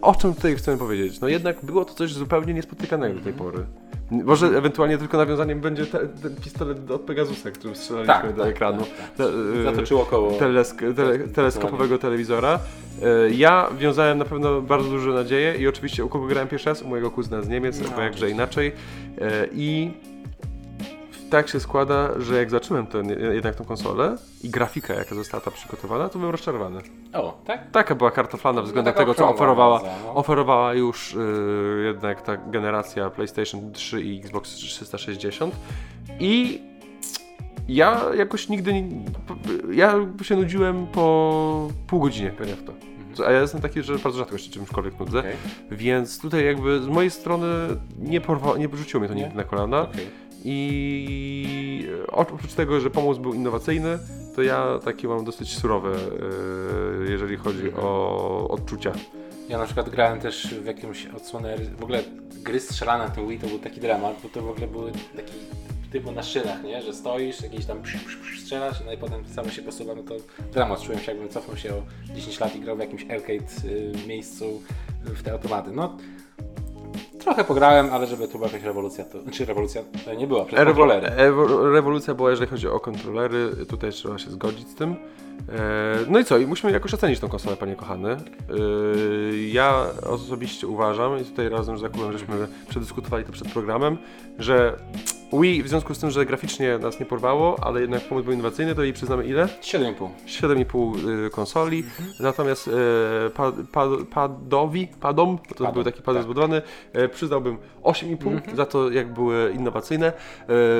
o czym tutaj chcemy powiedzieć? No jednak było to coś zupełnie niespotykanego do tej pory. Może ewentualnie tylko nawiązaniem będzie te, ten pistolet od Pegasusa, którym strzelaliśmy Tak, do tak, ekranu. tak, tak. Y, Zatoczyło koło. telesk- tele, teleskopowego telewizora. E, Ja wiązałem na pewno bardzo duże nadzieje i oczywiście u kogo grałem pierwszy raz? U mojego kuzyna z Niemiec, No, bo jakże inaczej. E, I tak się składa, że jak zacząłem ten, jednak tą konsolę i grafika jaka została ta przygotowana, to byłem rozczarowany. O, tak? Taka była kartoflana względem taka tego, co oferowała, bardzo, no. oferowała już y, jednak ta generacja PlayStation 3 i Xbox 360 i ja jakoś nigdy nie, ja się nudziłem po pół godzinie pewnie w to. A ja jestem taki, że bardzo rzadko się czymkolwiek nudzę, Okej. więc tutaj jakby z mojej strony nie, porwa, nie rzuciło mnie to Nie? nigdy na kolana Okej. I oprócz tego, że pomysł był innowacyjny, to ja takie mam dosyć surowe, y, jeżeli chodzi o odczucia Ja na przykład grałem też w jakąś odsłonę, w ogóle gry strzelane na tym Wii to był taki dramat, bo to w ogóle były taki typu na szynach, nie? Że stoisz, jakiś tam psz, psz, psz, strzelasz, no i potem samo się posuwa, no to dramat. Czułem się jakbym cofnął się o 10 lat i grał w jakimś arcade y, miejscu w te automaty. No, trochę pograłem, ale żeby tu była jakaś rewolucja, to, czy rewolucja, to nie była, przez kontrolery. Ewo- rewolucja była, jeżeli chodzi o kontrolery. Tutaj trzeba się zgodzić z tym. E, No i co? I musimy jakoś ocenić tą konsolę, panie kochany. E, Ja osobiście uważam, i tutaj razem z Jakubem żeśmy przedyskutowali to przed programem, że Wii w związku z tym, że graficznie nas nie porwało, ale jednak pomysł był innowacyjny, to jej przyznamy ile? 7,5. 7,5 y, konsoli, natomiast e, pad, pad, padowi, padom, to Padom, był taki pad tak. zbudowany, e, przyznałbym 8,5 Mhm. za to, jak były innowacyjne.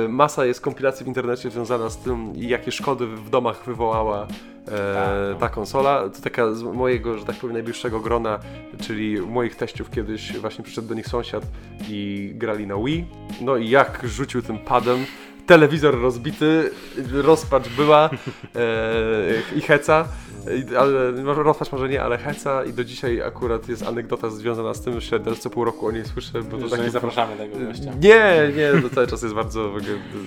E, masa jest kompilacji w internecie związana z tym, jakie szkody w domach wywołała e, Tak. ta konsola. To taka z mojego, że tak powiem, najbliższego grona, czyli moich teściów kiedyś właśnie przyszedł do nich sąsiad i grali na Wii. No i jak rzucił tym padem, telewizor rozbity, rozpacz była e, i heca, i- ale może rozpacz może nie, ale heca i do dzisiaj akurat jest anegdota związana z tym, że też co pół roku o niej słyszę, bo to Że taki nie zapraszamy tego gościa. nie, nie, to cały czas jest bardzo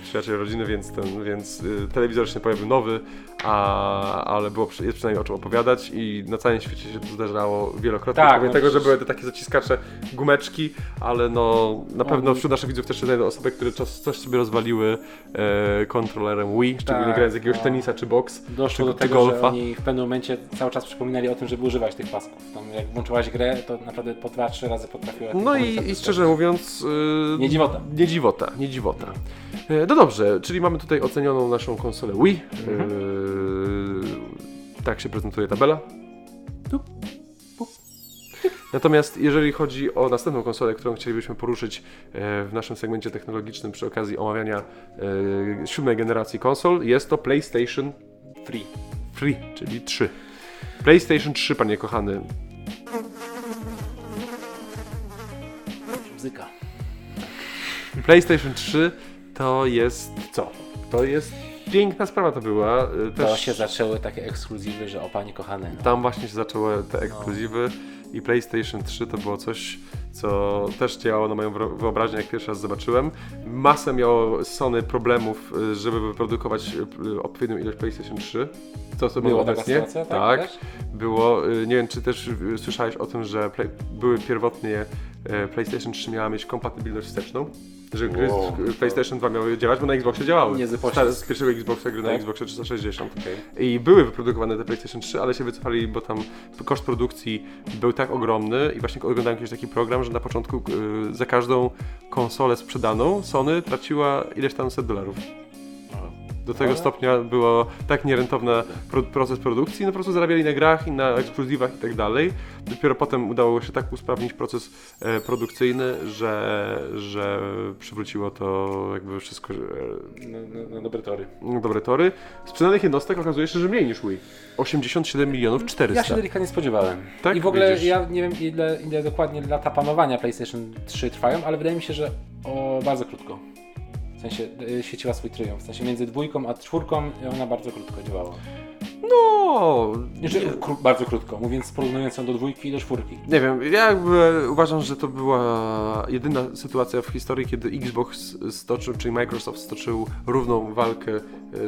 przyjaciel rodziny, więc ten, więc y, telewizor się pojawił nowy, a, ale było, jest przynajmniej o czym opowiadać i na całym świecie się to zdarzało wielokrotnie. Tak, no tego, że były te takie zaciskacze, gumeczki, ale no na pewno Oni- wśród naszych widzów też się znajdą osoby, które coś, coś sobie rozwaliły e, kontrolerem Wii, szczególnie Tak, grając jakiegoś no. tenisa czy boks. Doszło czy, do tego, że golfa. oni w pewnym momencie cały czas przypominali o tym, żeby używać tych pasków. Tam jak włączyłaś grę, to naprawdę po dwa, trzy razy potrafiła... No i, i szczerze mówiąc... y, Nie dziwota. Nie dziwota, nie dziwota. E, No dobrze, czyli mamy tutaj ocenioną naszą konsolę Wii. Mhm. E, tak się prezentuje tabela. Natomiast jeżeli chodzi o następną konsolę, którą chcielibyśmy poruszyć e, w naszym segmencie technologicznym przy okazji omawiania e, siódmej generacji konsol, jest to PlayStation Free. Free, czyli 3. PlayStation 3, panie kochany. Bzyka. PlayStation 3 to jest co? To jest piękna sprawa to była. e, To Też się zaczęły takie ekskluzywy, że o panie kochany. No. tam właśnie się zaczęły te ekskluzywy i PlayStation 3 to było coś, co też działało na moją wyo- wyobraźnię, jak pierwszy raz zobaczyłem. Masę miało Sony problemów, y, żeby wyprodukować y, odpowiednią ilość PlayStation 3. To co było obecnie. sytuacja, tak? tak było. y, Nie wiem, czy też y, słyszałeś o tym, że play, były pierwotnie y, PlayStation 3 miała mieć kompatybilność wsteczną. Że gry Wow. PlayStation 2 miały działać, bo na Xboxie działały. Niezły Stare, z pierwszego Xboxa gry na Tak? Xboxie 360. Okej. I były wyprodukowane te PlayStation 3, ale się wycofali, bo tam koszt produkcji był tak ogromny i właśnie oglądałem kiedyś taki program, że na początku y, za każdą konsolę sprzedaną Sony traciła ileś tam set dolarów. Do tego stopnia było tak nierentowny pro, proces produkcji, no po prostu zarabiali na grach i na ekskluzywach i tak dalej. Dopiero potem udało się tak usprawnić proces e, produkcyjny, że, że przywróciło to jakby wszystko e, No, no, no dobre tory. na dobre tory. Sprzedanych jednostek okazuje się, że mniej niż Wii. 87 milionów 400. Ja się delikatnie spodziewałem. Tak? I w ogóle Widzisz. ja nie wiem ile, ile dokładnie lata panowania PlayStation 3 trwają, ale wydaje mi się, że o bardzo krótko. W sensie y, świeciła swój triumf. W sensie między dwójką a czwórką ona bardzo krótko działała. No, Znaczy, kró- bardzo krótko, mówiąc porównując ją do dwójki i do czwórki. nie wiem, ja jakby uważam, że to była jedyna sytuacja w historii, kiedy Xbox stoczył, czyli Microsoft stoczył równą walkę e,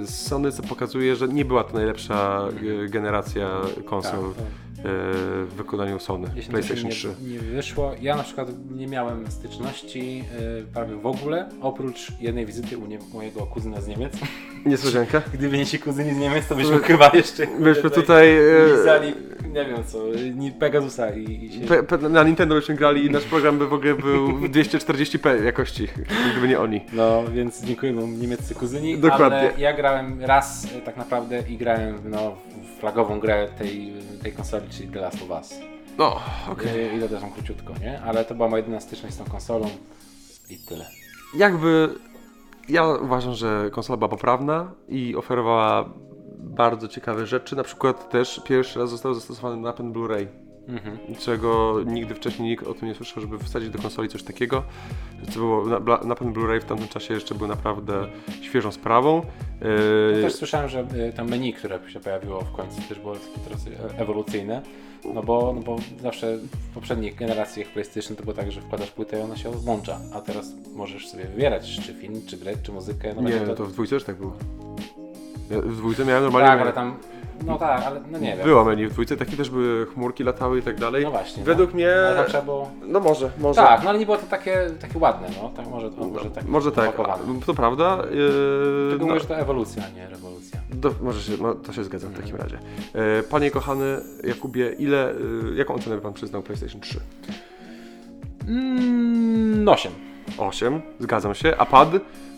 z Sony, co pokazuje, że nie była to najlepsza e, generacja konsol Tak, e, w wykonaniu Sony, Jeśli PlayStation coś 3. nie, nie wyszło. Ja na przykład nie miałem styczności y, prawie w ogóle, oprócz jednej wizyty u nie, mojego kuzyna z Niemiec. Niespodzianka. Gdyby nie ci kuzyni z Niemiec, to byśmy chyba jeszcze... Myśmy tutaj... e, Lizali, nie wiem co, Pegasusa i, i się... Pe, pe, na Nintendo byśmy grali i nasz program by w ogóle był w 240p jakości, gdyby nie oni. No, więc dziękuję wam niemieccy kuzyni, Dokładnie. ale ja grałem raz e, tak naprawdę i grałem no, w flagową grę tej, tej konsoli, czyli The Last of Us. No, okej. Okay. I to też króciutko, nie? Ale to była moja jedyna styczność z tą konsolą i tyle. Jakby ja uważam, że konsola była poprawna i oferowała bardzo ciekawe rzeczy. Na przykład też pierwszy raz został zastosowany napęd Blu-ray. Mhm. czego nigdy wcześniej nikt o tym nie słyszał, żeby wsadzić do konsoli coś takiego. Co było, na, bla- na pewno Blu-ray w tamtym czasie jeszcze był naprawdę świeżą sprawą. Ja Yy, też słyszałem, że y, to menu, które się pojawiło w końcu też było takie trochę e- ewolucyjne. No bo, no bo zawsze w poprzednich generacjach PlayStation to było tak, że wkładasz płytę i ona się włącza, a teraz możesz sobie wybierać, czy film, czy grę, czy muzykę. No nie, będzie to w dwójce też tak było. Ja w dwójce miałem normalnie... Tak, ale tam, no tak, ale no nie wiem. Było menu w dwójce, takie też były chmurki latały i tak dalej. No właśnie. Według no. mnie... Ale tam trzeba było... No może, może. Tak, no ale nie było to takie, takie ładne, no. Tak, może, o, może tak Może tak, opakowane. to prawda. Yy, Tylko no, mówię, że to ewolucja, a nie rewolucja. do, może się, no, to się zgadzam w takim razie. Yy, panie kochany Jakubie, ile, yy, jaką ocenę by pan przyznał PlayStation 3? Mm, 8. 8, zgadzam się. A pad,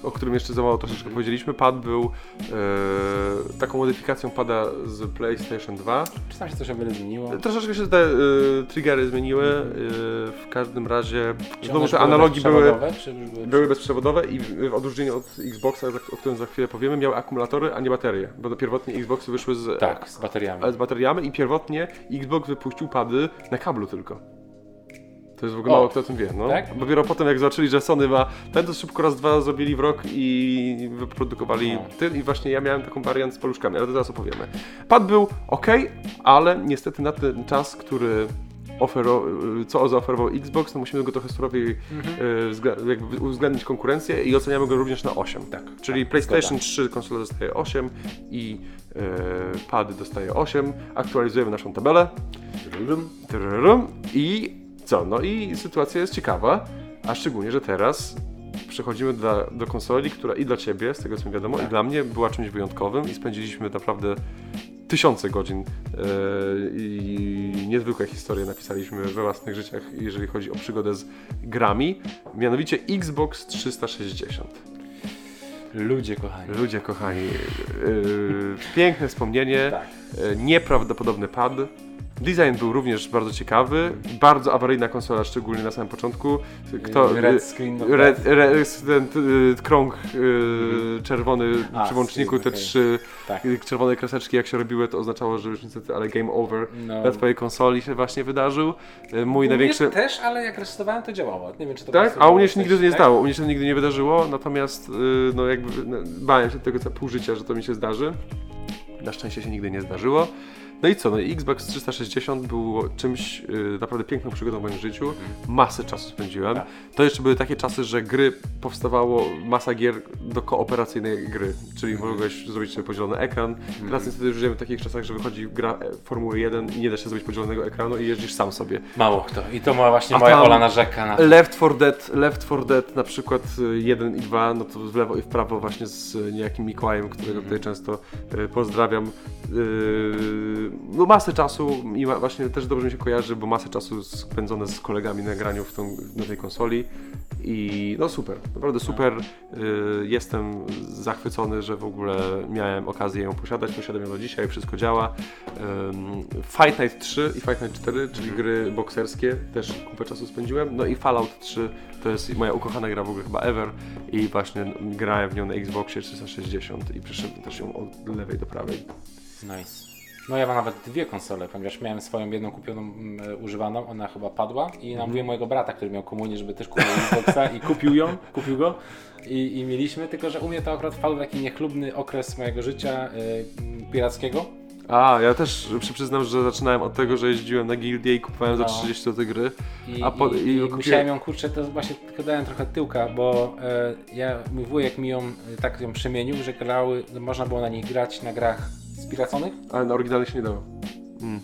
o którym jeszcze za mało troszeczkę powiedzieliśmy, pad był yy, taką modyfikacją pada z PlayStation 2. Czy tam się coś wiele zmieniło? Troszeczkę się te yy, triggery zmieniły. Yy, w każdym razie, Czy znowu te były analogi były, były... były bezprzewodowe i w, w odróżnieniu od Xboxa, o którym za chwilę powiemy, miały akumulatory, a nie baterie. Bo pierwotnie Xboxy wyszły z, Tak, z bateriami. z bateriami i pierwotnie Xbox wypuścił pady na kablu tylko. To jest w ogóle O. mało kto o tym wie, no. Tak? Dopiero potem jak zobaczyli, że Sony ma ten, to szybko raz, dwa zrobili w rok i wyprodukowali No. ten i właśnie ja miałem taką wariant z paluszkami, ale to zaraz opowiemy. Pad był ok, ale niestety na ten czas, który ofero, co zaoferował Xbox, to musimy go trochę surowiej Mhm. e, jakby uwzględnić konkurencję i oceniamy go również na 8. Tak, Czyli tak, PlayStation zgoda. 3 konsola dostaje 8 i e, pad dostaje 8. Aktualizujemy naszą tabelę. Tryrum. I co? No i sytuacja jest ciekawa, a szczególnie, że teraz przechodzimy dla, do konsoli, która i dla Ciebie, z tego co mi wiadomo, Tak. i dla mnie była czymś wyjątkowym i spędziliśmy naprawdę tysiące godzin e, i niezwykłe historie napisaliśmy we własnych życiach, jeżeli chodzi o przygodę z grami, mianowicie Xbox 360. Ludzie kochani. Ludzie kochani, yy, piękne wspomnienie, Tak. yy, nieprawdopodobny pad. Design był również bardzo ciekawy, bardzo awaryjna konsola, szczególnie na samym początku. Kto, Red screen. Red, red, ten y, krąg y, czerwony A, przy włączniku, te okej. trzy Tak. y, czerwone kreseczki jak się robiły, to oznaczało, że już niestety, ale game over No. na twojej konsoli się właśnie wydarzył. Mój U mnie największy... też, ale jak restartowałem to działało. Nie wiem czy to Tak? A u było mnie się coś- nigdy nie tak? zdało, u mnie się to nigdy nie wydarzyło, natomiast y, no jakby no, bałem się tego co pół życia, że to mi się zdarzy. Na szczęście się nigdy nie zdarzyło. No i co, no i Xbox 360 było czymś y, naprawdę piękną przygodą w moim życiu. Masę czasu spędziłem. To jeszcze były takie czasy, że gry powstawało masa gier do kooperacyjnej gry, czyli Mhm. mogłeś zrobić sobie podzielony ekran. Teraz niestety żyjemy w takich czasach, że wychodzi gra e, Formuły 1 i nie da się zrobić podzielonego ekranu i jeździsz sam sobie. Mało kto. I to ma właśnie A moja tam- Ola narzeka na to. Left 4 Dead, Left 4 Dead na przykład 1 i 2, no to w lewo i w prawo właśnie z y, niejakim Mikołajem, którego tutaj często y, pozdrawiam. No masę czasu i właśnie też dobrze mi się kojarzy, bo masę czasu spędzone z kolegami na graniu w tą, na tej konsoli i no super, naprawdę super. Yy, jestem zachwycony, że w ogóle miałem okazję ją posiadać, posiadam ją do dzisiaj, wszystko działa. Fight Night 3 i Fight Night 4, czyli gry bokserskie, też kupę czasu spędziłem. No i Fallout 3 to jest moja ukochana gra w ogóle chyba ever i właśnie grałem w nią na Xboxie 360 i przyszedłem też ją od lewej do prawej. Nice. No ja mam nawet dwie konsole, ponieważ miałem swoją jedną kupioną, mm, e, używaną, ona chyba padła i namówiłem mojego brata, który miał komunię, żeby też kupił Xboxa i kupił ją, kupił go i, i mieliśmy, tylko że u mnie to akurat wpadł taki niechlubny okres mojego życia y, pirackiego. A, ja też przy- przyznam, że zaczynałem od tego, że jeździłem na gildię i kupowałem za No. 30 zł gry. I, A po- i, i i kupiłem- musiałem ją, kurczę, to właśnie tylko dałem trochę tyłka, bo e, ja, mój wujek mi ją e, tak ją przemienił, że grały, można było na nich grać na grach spiraconych. Ale na oryginalnie się nie dało. Mm.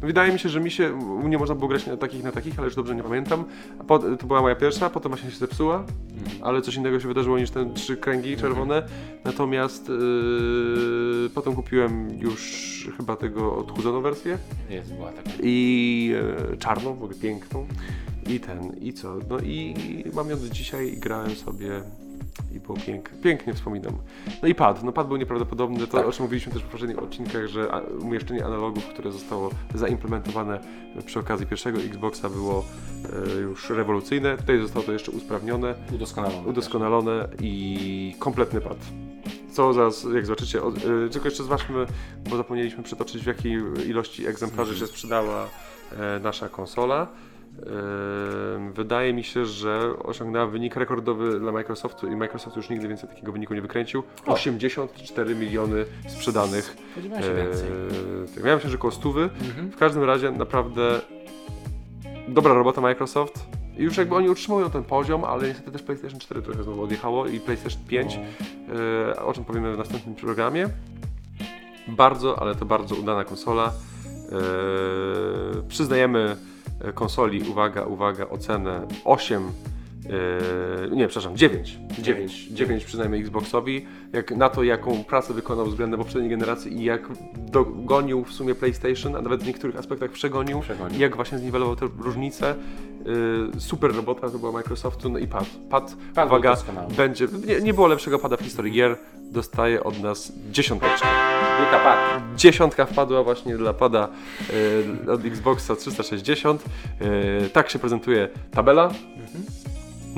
No Wydaje mi się, że mi się, u mnie można było grać na takich, na takich, ale już dobrze nie pamiętam. Po, to była moja pierwsza, potem właśnie się zepsuła, ale coś innego się wydarzyło niż te trzy kręgi czerwone. Natomiast yy, potem kupiłem już chyba tego odchudzoną wersję Jest, była taka. i e, czarną, w ogóle piękną. I ten, i co? No i mam ją do dzisiaj i grałem sobie i było pięk, pięknie wspominam. No i pad, no pad był nieprawdopodobny, to Tak. o czym mówiliśmy też w poprzednich odcinkach, że umieszczenie analogów, które zostało zaimplementowane przy okazji pierwszego Xboxa było e, już rewolucyjne. Tutaj zostało to jeszcze usprawnione, Udoskonalona. udoskonalone i kompletny pad. co zaraz, jak zobaczycie, od, y, tylko jeszcze zobaczmy, bo zapomnieliśmy przytoczyć w jakiej ilości egzemplarzy się sprzedała e, nasza konsola. Wydaje mi się, że osiągnęła wynik rekordowy dla Microsoftu i Microsoft już nigdy więcej takiego wyniku nie wykręcił. O. 84 miliony sprzedanych. Spodziewałem się więcej. E, ja myślę, że koło stówy. Mhm. W każdym razie naprawdę dobra robota Microsoft. I już jakby oni utrzymują ten poziom, ale niestety też PlayStation 4 trochę znowu odjechało i PlayStation 5, No. e, o czym powiemy w następnym programie. Bardzo, ale to bardzo udana konsola. E, przyznajemy konsoli, uwaga, uwaga, ocenę 8. e, nie, przepraszam, 9. 9. 9 przyznajmy Xboxowi. Jak na to, jaką pracę wykonał względem poprzedniej generacji i jak dogonił w sumie PlayStation, a nawet w niektórych aspektach przegonił. Przegonił. I jak właśnie zniwelował te różnice. Yy, super robota to była Microsoftu, no i pad. Pad, Pad uwaga, będzie, nie, nie było lepszego pada w historii gier, dostaje od nas dziesiąteczkę. Wielka pad. Dziesiątka wpadła właśnie dla pada yy, od Xboxa 360. Yy, tak się prezentuje tabela.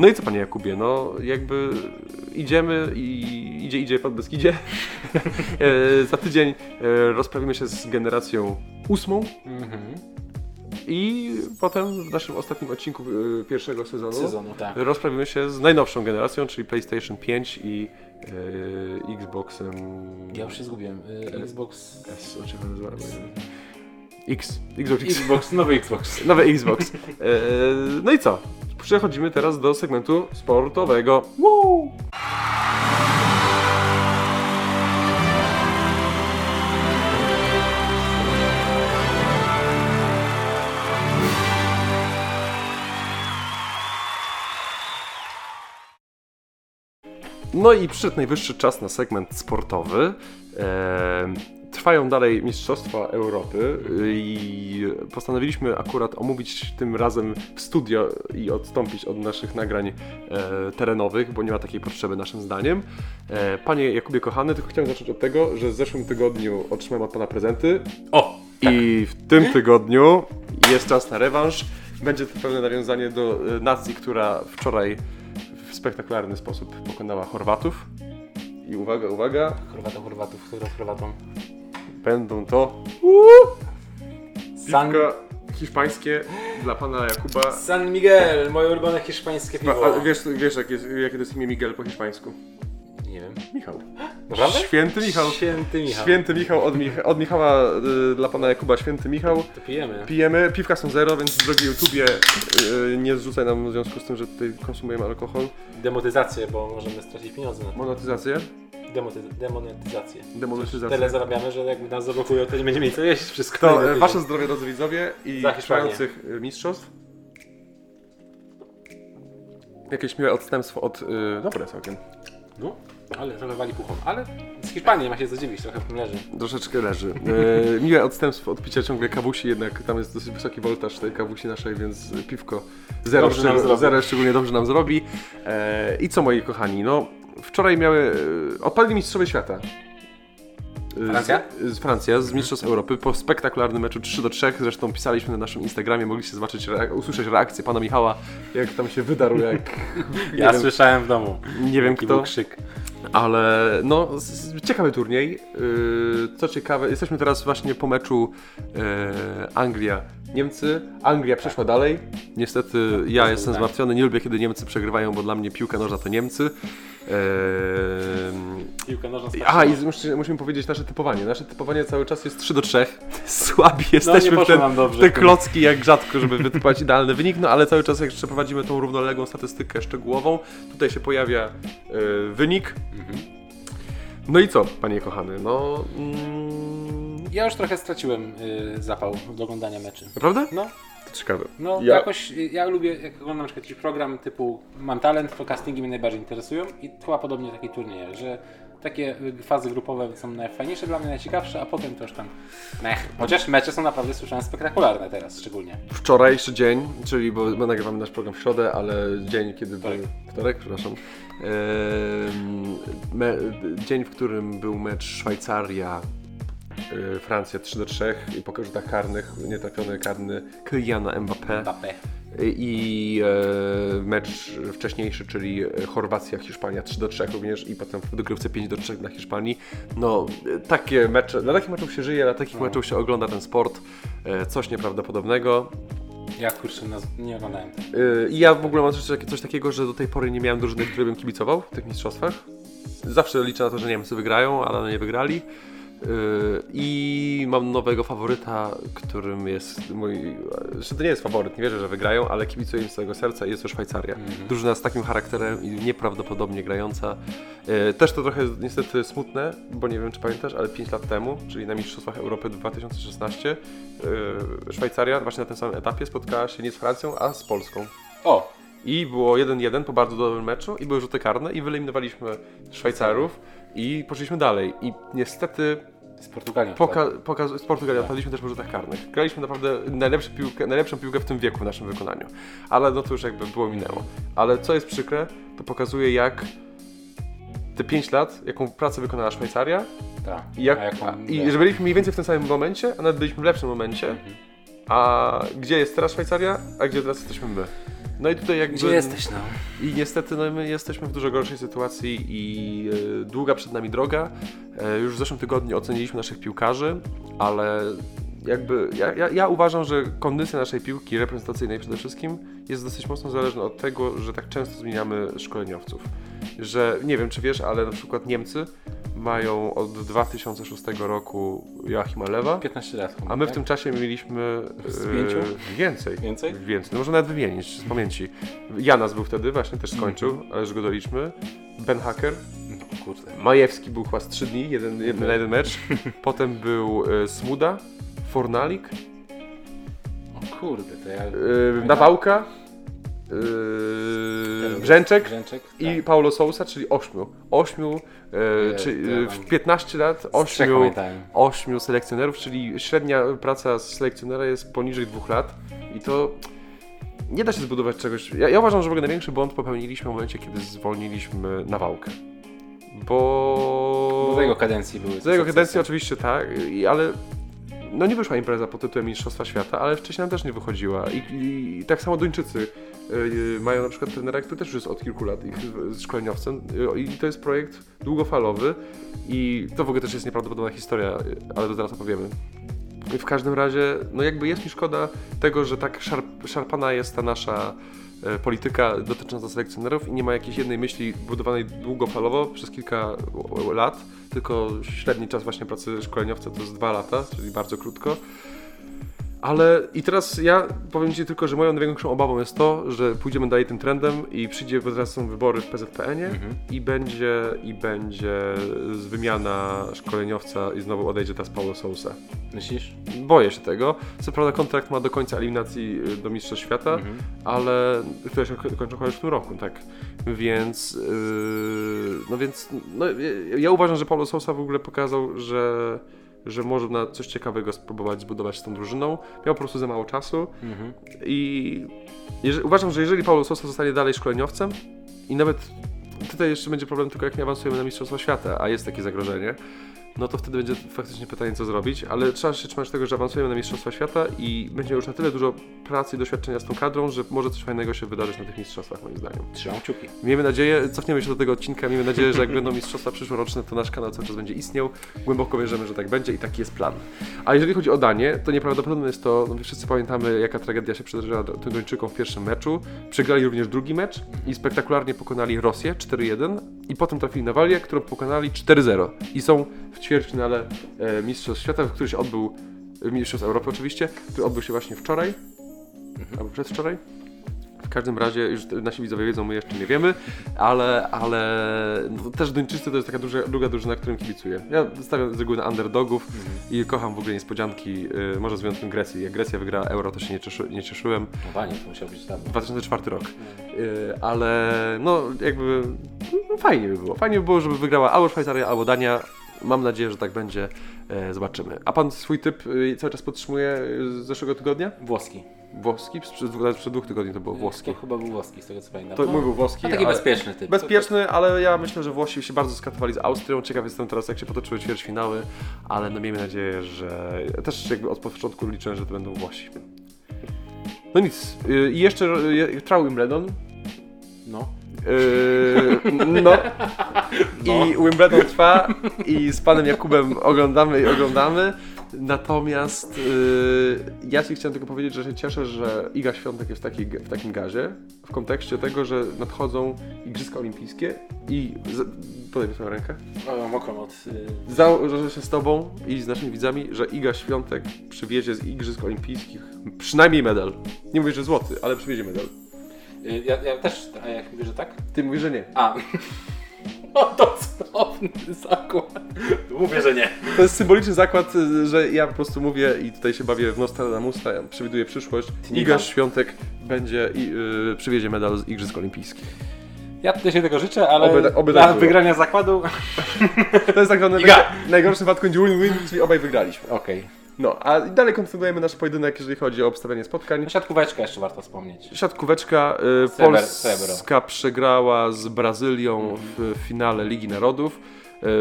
No i co panie Jakubie, no jakby idziemy i idzie, idzie, pan bez idzie. Yy, za tydzień yy, rozprawimy się z generacją ósmą. Mhm. I potem w naszym ostatnim odcinku y, pierwszego sezonu, Sezonu, tak. rozprawimy się z najnowszą generacją, czyli PlayStation 5 i y, Xboxem Ja już się zgubiłem. Xbox... S, o czym on nazywa? X. Xbox X. Xbox, nowy Xbox. Nowy Xbox. No i co? Przechodzimy teraz do segmentu sportowego. Woo! No i przyszedł najwyższy czas na segment sportowy. E, trwają dalej Mistrzostwa Europy y, i postanowiliśmy akurat omówić tym razem w studio i odstąpić od naszych nagrań e, terenowych, bo nie ma takiej potrzeby naszym zdaniem. E, panie Jakubie kochany, tylko chciałem zacząć od tego, że w zeszłym tygodniu otrzymałem od pana prezenty O! i w tym tygodniu jest czas na rewanż. Będzie to pewne nawiązanie do e, nacji, która wczoraj w spektakularny sposób pokonała Chorwatów. I uwaga, uwaga, Chorwata, Chorwatów, którą Chorwatą? Będą to San, piwka hiszpańskie dla pana Jakuba. San Miguel, moje ulubione hiszpańskie piwo. a wiesz, wiesz jak jest, jakie to jest imię Miguel po hiszpańsku? Nie wiem. Michał. Naprawdę? Święty Michał. Święty Michał. Święty Michał od, Mich od Michała y, dla pana Jakuba Święty Michał. To pijemy. Pijemy, piwka są zero, więc drogi YouTubie y, nie zrzucaj nam w związku z tym, że tutaj konsumujemy alkohol. Demonetyzację, bo możemy stracić pieniądze na to. Monetyzację, Demoty- demonetyzację. demonetyzację. Tyle zarabiamy, że jakby nas zablokują, to nie będziemy mieli co jeść wszystko. To e, wasze zdrowie drodzy widzowie i Za Hiszpanię. trwających y, mistrzostw. Jakieś miłe odstępstwo od... Y, dobre całkiem. No, ale trochę wali puchą. Ale z Hiszpanii ma się co dziwić, trochę w tym leży. Troszeczkę leży. E, miłe odstępstwo od picia ciągle kawusi, jednak tam jest dosyć wysoki woltaż tej kawusi naszej, więc piwko zero, zrobi. zero szczególnie dobrze nam zrobi. E, I co moi kochani, no wczoraj miały, e, odpadli mistrzowie świata. E, Francja? Z, z Francja, z Mistrzostw Europy, po spektakularnym meczu 3 do 3, zresztą pisaliśmy na naszym Instagramie, mogliście zobaczyć, rea- usłyszeć reakcję pana Michała, jak tam się wydarł, jak Ja wiem, słyszałem w domu. nie wiem kto. był krzyk. Ale no, ciekawy turniej. Yy, co ciekawe, jesteśmy teraz właśnie po meczu yy, Anglia-Niemcy. Anglia przeszła dalej. Niestety ja jestem zmartwiony. Nie lubię, kiedy Niemcy przegrywają, bo dla mnie piłka nożna to Niemcy. Yy, Piłka nożna a i musimy, musimy powiedzieć nasze typowanie. Nasze typowanie cały czas jest 3 do 3. Słabi jesteśmy w, poszło ten, dobrze w te w klocki jak rzadko, żeby wytypować idealny wynik, no ale cały czas jak przeprowadzimy tą równoległą statystykę szczegółową, tutaj się pojawia yy, wynik. Mhm. No i co, panie kochany? No. Mm, Ja już trochę straciłem y, zapał do oglądania meczy. naprawdę? No, To ciekawe. no Ja- jakoś y, ja lubię, jak oglądam na przykład jakiś program typu Mam talent, to castingi mnie najbardziej interesują i chyba podobnie takie turnieje, że takie fazy grupowe są najfajniejsze dla mnie, najciekawsze, a potem to już tam mech. Chociaż mecze są naprawdę, słyszałem, spektakularne teraz szczególnie. Wczorajszy dzień, czyli bo my nagrywamy nasz program w środę, ale dzień, kiedy był. Wtorek. Wtorek, przepraszam. Em, me, dzień, w którym był mecz Szwajcaria. Y, Francja 3 do 3 i po rzutach karnych nietrafiony karny Kyliana Mbappé. Mbappé. i e, mecz wcześniejszy, czyli Chorwacja-Hiszpania 3 do 3 również i potem w dogrywce 5 do 3 dla Hiszpanii. No, takie mecze, dla takich meczów się żyje, dla takich meczów się ogląda ten sport. E, coś nieprawdopodobnego. Ja kurczę, no, nie oglądałem. I ja w ogóle mam coś, coś takiego, że do tej pory nie miałem drużyny, której bym kibicował w tych mistrzostwach. Zawsze liczę na to, że Niemcy wygrają, ale one nie wygrali. Yy, I mam nowego faworyta, którym jest mój. Że to nie jest faworyt, nie wierzę, że wygrają, ale kibicuję im z całego serca i jest to Szwajcaria. Drużyna z takim charakterem i nieprawdopodobnie grająca. Yy, Też to trochę niestety smutne, bo nie wiem czy pamiętasz, ale 5 lat temu, czyli na Mistrzostwach Europy 2016, yy, Szwajcaria właśnie na tym samym etapie spotkała się nie z Francją, a z Polską. O! I było 1-1 po bardzo dobrym meczu i były rzuty karne i wyeliminowaliśmy Szwajcarów i poszliśmy dalej. I niestety Z Portugalią. poka- poka- z Portugalii odpadliśmy też po rzutach karnych. Graliśmy naprawdę najlepszą piłkę, najlepszą piłkę w tym wieku w naszym wykonaniu. Ale no to już jakby było minęło. Ale co jest przykre, to pokazuje jak te 5 lat, jaką pracę wykonała Szwajcaria Tak. i, jak, jaką- i że byliśmy mniej więcej w tym samym momencie, a nawet byliśmy w lepszym momencie. A gdzie jest teraz Szwajcaria, a gdzie teraz jesteśmy my? No i tutaj jakby... Gdzie jesteś, no? I niestety no, my jesteśmy w dużo gorszej sytuacji i e, długa przed nami droga. E, już w zeszłym tygodniu oceniliśmy naszych piłkarzy, ale jakby ja, ja, ja uważam, że kondycja naszej piłki reprezentacyjnej przede wszystkim jest dosyć mocno zależna od tego, że tak często zmieniamy szkoleniowców. Że nie wiem czy wiesz, ale na przykład Niemcy mają od 2006 roku Joachima Lewa. 15 lat. A my w tak? tym czasie mieliśmy Z e, więcej. Więcej? Więcej. No można nawet wymienić z pamięci. Janas był wtedy, właśnie też skończył, ale już go doliczmy. Ben Hacker. No, kurde. Majewski był chyba z 3 dni, jeden, jeden na jeden mecz. Potem był e, Smuda, Fornalik, O kurde, to ja... e, Nawałka, e, Brzęczek Brzęczek? i tak. Paulo Sousa, czyli ośmiu. Ośmiu, Nie, czy, mam- w 15 lat Z trzech ośmiu, pamiętałem. ośmiu selekcjonerów, czyli średnia praca selekcjonera jest poniżej dwóch lat i to nie da się zbudować czegoś. Ja, ja uważam, że w ogóle największy błąd popełniliśmy w momencie, kiedy zwolniliśmy nawałkę. Bo. Do jego kadencji były. Za jego sukcesy. kadencji oczywiście tak, i, ale no nie wyszła impreza pod tytułem Mistrzostwa Świata, ale wcześniej nam też nie wychodziła. I, i, i tak samo Duńczycy y, mają na przykład trenera, który też jest od kilku lat ich y, szkoleniowcem y, i to jest projekt długofalowy i to w ogóle też jest nieprawdopodobna historia, y, ale to zaraz opowiemy. I w każdym razie, no jakby jest mi szkoda tego, że tak szarp, szarpana jest ta nasza e, polityka dotycząca selekcjonerów i nie ma jakiejś jednej myśli budowanej długofalowo przez kilka lat, tylko średni czas właśnie pracy szkoleniowca to jest dwa lata, czyli bardzo krótko. Ale i teraz ja powiem Ci tylko, że moją największą obawą jest to, że pójdziemy dalej tym trendem i przyjdzie, bo teraz są wybory w PZPN-ie Mhm. i będzie, i będzie z wymiana szkoleniowca i znowu odejdzie teraz Paulo Sousa. Myślisz? Boję się tego. Co prawda kontrakt ma do końca eliminacji y, do Mistrzostw Świata, Mhm. ale które się ko- kończą chyba już w tym roku, tak. Więc yy, no więc no, ja- ja uważam, że Paulo Sousa w ogóle pokazał, że że może na coś ciekawego spróbować zbudować z tą drużyną. Miał po prostu za mało czasu Mhm. i jeżeli, uważam, że jeżeli Paulo Sousa zostanie dalej szkoleniowcem i nawet tutaj jeszcze będzie problem tylko jak nie awansujemy na Mistrzostwa Świata, a jest takie zagrożenie, no to wtedy będzie faktycznie pytanie, co zrobić, ale trzeba się trzymać tego, że awansujemy na Mistrzostwa Świata i będzie już na tyle dużo pracy i doświadczenia z tą kadrą, że może coś fajnego się wydarzyć na tych Mistrzostwach, moim zdaniem. Trzymam kciuki. Miejmy nadzieję, cofniemy się do tego odcinka, miejmy nadzieję, że jak będą Mistrzostwa przyszłoroczne, to nasz kanał cały czas będzie istniał. Głęboko wierzymy, że tak będzie i taki jest plan. A jeżeli chodzi o Danię, to nieprawdopodobne jest to, no wszyscy pamiętamy, jaka tragedia się przydarzyła tym Duńczykom w pierwszym meczu. Przegrali również drugi mecz i spektakularnie pokonali Rosję 4-1 i potem trafili na Walię, którą pokonali 4-0 i są w ćwierćfinale e, Mistrzostw Świata, który się odbył, e, Mistrzostw Europy oczywiście, który odbył się właśnie wczoraj, albo przedwczoraj. W każdym razie, już nasi widzowie wiedzą, my jeszcze nie wiemy, ale, ale no, też Duńczycy to jest taka duża, druga drużyna, którym kibicuję. Ja stawiam z reguły na underdogów i kocham w ogóle niespodzianki, y, może z wyjątkiem Grecji. Jak Grecja wygrała Euro, to się nie, cieszy, nie cieszyłem. No panie, to musiał być dawno. 2004 rok. Y, ale no jakby no, fajnie by było. Fajnie by było, żeby wygrała albo Szwajcaria, albo Dania. Mam nadzieję, że tak będzie. E, zobaczymy. A pan swój typ y, cały czas podtrzymuje y, z zeszłego tygodnia? Włoski. Włoski? Nawet przed dwóch tygodni to było włoski. To chyba był włoski, z tego co pamiętam. To mój był włoski. a taki ale- bezpieczny typ. Bezpieczny, ale ja myślę, że Włosi się bardzo skatowali z Austrią. Ciekaw jestem teraz, jak się potoczyły ćwierćfinały, ale no miejmy nadzieję, że... Też jakby od początku liczę, że to będą Włosi. No nic. y, I jeszcze y, trwał Wimbledon. No. Yy, no. I Wimbledon trwa i z panem Jakubem oglądamy i oglądamy. Natomiast yy, ja ci chciałem tylko powiedzieć, że się cieszę, że Iga Świątek jest w, takiej, w takim gazie, w kontekście tego, że nadchodzą Igrzyska Olimpijskie i... Podaj mi swoją rękę. O, mokrą od... y, Założę się z tobą i z naszymi widzami, że Iga Świątek przywiezie z Igrzysk Olimpijskich przynajmniej medal. Nie mówię, że złoty, ale przywiezie medal. Y, Ja, ja też, a jak mówię, że tak? Ty mówisz, że nie. A. No to cudowny zakład. Mówię, że nie. To jest symboliczny zakład, y, że ja po prostu mówię i tutaj się bawię w Nostradamusa, ja przewiduję przyszłość. nie Iga mam. Świątek będzie i y, przywiezie medal z Igrzysk Olimpijskich. Ja tutaj się tego życzę, ale Oby- oby dla tak wygrania zakładu... To jest tak zwany najgorszy wypadku win-win, czyli obaj wygraliśmy. Okej. No, a dalej kontynuujemy nasz pojedynek, jeżeli chodzi o obstawianie spotkań. Siatkóweczkę jeszcze warto wspomnieć. Siatkóweczka, y, Polska przegrała z Brazylią w finale Ligi Narodów.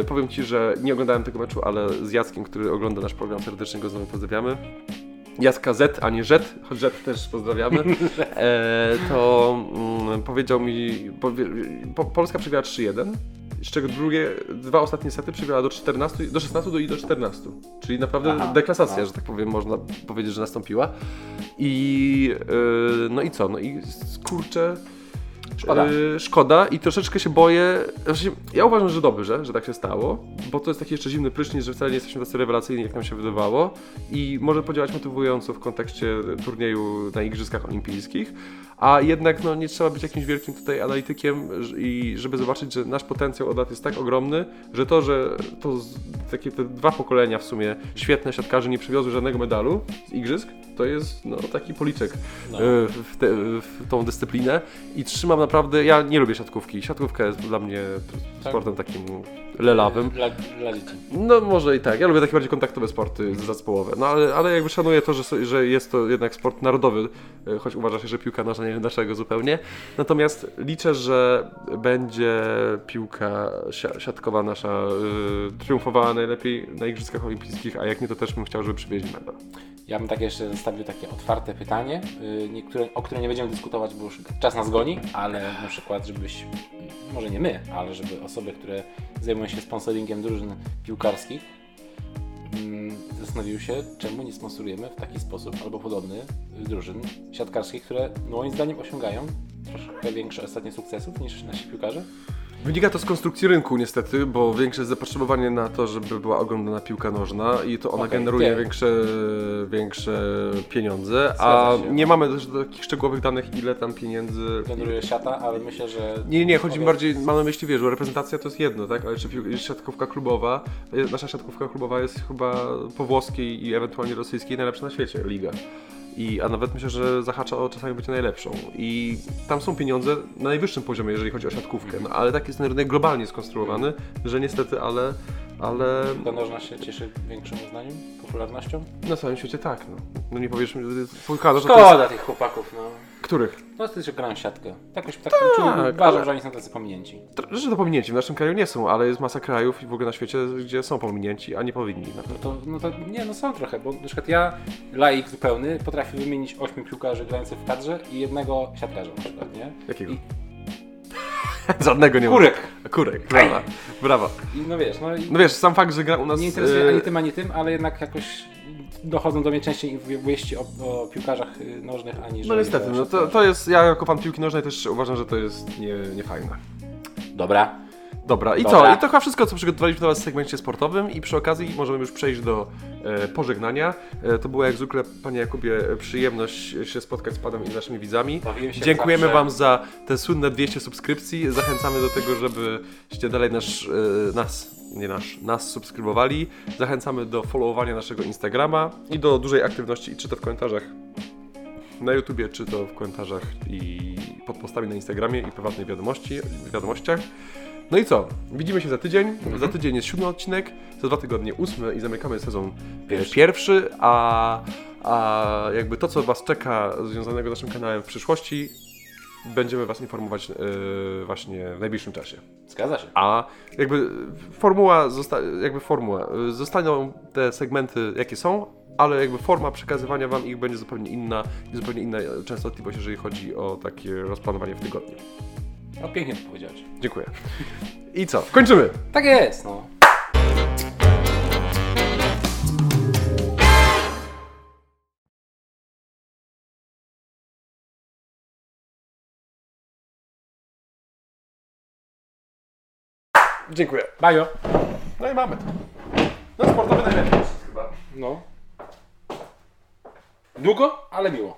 Y, powiem Ci, że nie oglądałem tego meczu, ale z Jackiem, który ogląda nasz program, serdecznie go znowu pozdrawiamy. Jacka Z, a nie Żet, choć Żet też pozdrawiamy, e, to mm, powiedział mi, powie, po, Polska przegrała 3-1, z czego drugie, dwa ostatnie sety przegrała do 14, do 16 do, i do 14. Czyli naprawdę Aha, deklasacja, no. że tak powiem, można powiedzieć, że nastąpiła. I e, no i co? No i kurczę. Szkoda. e, szkoda i troszeczkę się boję. Znaczy, ja uważam, że dobrze, że tak się stało, bo to jest taki jeszcze zimny prysznic, że wcale nie jesteśmy tacy rewelacyjni, jak nam się wydawało i może podziałać motywująco w kontekście turnieju na Igrzyskach Olimpijskich, a jednak no, nie trzeba być jakimś wielkim tutaj analitykiem i żeby zobaczyć, że nasz potencjał od lat jest tak ogromny, że to, że to takie te dwa pokolenia w sumie świetne siatkarzy nie przywiozły żadnego medalu z Igrzysk, to jest no, taki policzek No. e, w, te, w tą dyscyplinę i trzymam naprawdę, ja nie lubię siatkówki, siatkówka jest dla mnie Tak? sportem takim lelawym. Dla, dla dzieci. No może i tak, ja lubię takie bardziej kontaktowe sporty zespołowe, no ale, ale jakby szanuję to, że, że jest to jednak sport narodowy, e, choć uważa się, że piłka nożna nie naszego zupełnie. Natomiast liczę, że będzie piłka si- siatkowa nasza y, triumfowała najlepiej na Igrzyskach Olimpijskich, a jak nie, to też bym chciał, żeby przywieźli medal. Ja bym tak jeszcze zostawił takie otwarte pytanie, y, o które nie będziemy dyskutować, bo już czas nas goni, ale na przykład, żebyś, może nie my, ale żeby osoby, które zajmują się sponsoringiem drużyn piłkarskich, mm, zastanowiły się, czemu nie sponsorujemy w taki sposób albo podobny drużyn siatkarskich, które moim zdaniem osiągają troszkę większe ostatnie sukcesów niż nasi piłkarze. Wynika to z konstrukcji rynku niestety, bo większe jest zapotrzebowanie na to, żeby była oglądana piłka nożna i to ona Okej, generuje wiem. większe, większe pieniądze, a nie mamy też takich szczegółowych danych, ile tam pieniędzy... Generuje siata, ale myślę, że... Nie, nie, chodzi mi bardziej, mam na myśli, wiesz, że reprezentacja to jest jedno, tak, ale czy pił- siatkówka klubowa, nasza siatkówka klubowa jest chyba po włoskiej i ewentualnie rosyjskiej najlepsza na świecie liga. I, a nawet myślę, że zahacza o czasami być najlepszą. I tam są pieniądze na najwyższym poziomie, jeżeli chodzi o siatkówkę. No, ale tak jest ten rynek globalnie skonstruowany, że niestety, ale, ale Piłka nożna się cieszy większym uznaniem, popularnością? na całym świecie tak. No, no nie powiesz mi, piłka nożna to jest... Szkoda tych chłopaków, no. Których? No ty że grają siatkę. Jakoś tak, Tak, czuję, ale- uważam, że oni są tacy pominięci. To- Że to pominięci, w naszym kraju nie są, ale jest masa krajów i w ogóle na świecie, gdzie są pominięci, a nie powinni. Na No to, no to nie, no są trochę, bo na przykład ja, laik zupełny, potrafię wymienić ośmiu piłkarzy grających w kadrze i jednego siatkarza na przykład, nie? Jakiego? I, Żadnego nie ma. Kurek! Kurek, brawa. brawa. I no wiesz, no i No wiesz, sam fakt, że gra u nas... nie interesuje e, ani tym, ani tym, ale jednak jakoś dochodzą do mnie częściej wieści o, o piłkarzach y, nożnych, ani No niestety, no to, to jest, ja jako fan piłki nożnej też uważam, że to jest nie, niefajne. Dobra. Dobra, i Dobra. co? I to chyba wszystko, co przygotowaliśmy dla Was w segmencie sportowym i przy okazji możemy już przejść do e, pożegnania. E, to była jak zwykle, Panie Jakubie, przyjemność się spotkać z Panem i naszymi widzami. Bawiłem się Dziękujemy zawsze. Wam za te słynne 200 subskrypcji. Zachęcamy do tego, żebyście dalej nasz, e, nas, nie nasz, nas subskrybowali. Zachęcamy do followowania naszego Instagrama i do dużej aktywności, czy to w komentarzach na YouTubie, czy to w komentarzach i pod postami na Instagramie i prywatnej wiadomości, wiadomościach. No i co? Widzimy się za tydzień. Za tydzień jest siódmy odcinek, za dwa tygodnie ósmy i zamykamy sezon pierwszy, Pierwszy. a, a jakby to, co Was czeka związanego z naszym kanałem w przyszłości, będziemy Was informować e, właśnie w najbliższym czasie. Zgadza się. A jakby formuła, zosta- jakby formuła, y, zostaną te segmenty jakie są, ale jakby forma przekazywania Wam ich będzie zupełnie inna i zupełnie inna częstotliwość, jeżeli chodzi o takie rozplanowanie w tygodniu. No pięknie to powiedziałeś. Dziękuję. I co? Kończymy! Tak jest, no. Dziękuję. Bajo. No i mamy to. No sportowy najlepiej chyba. No. Długo, ale miło.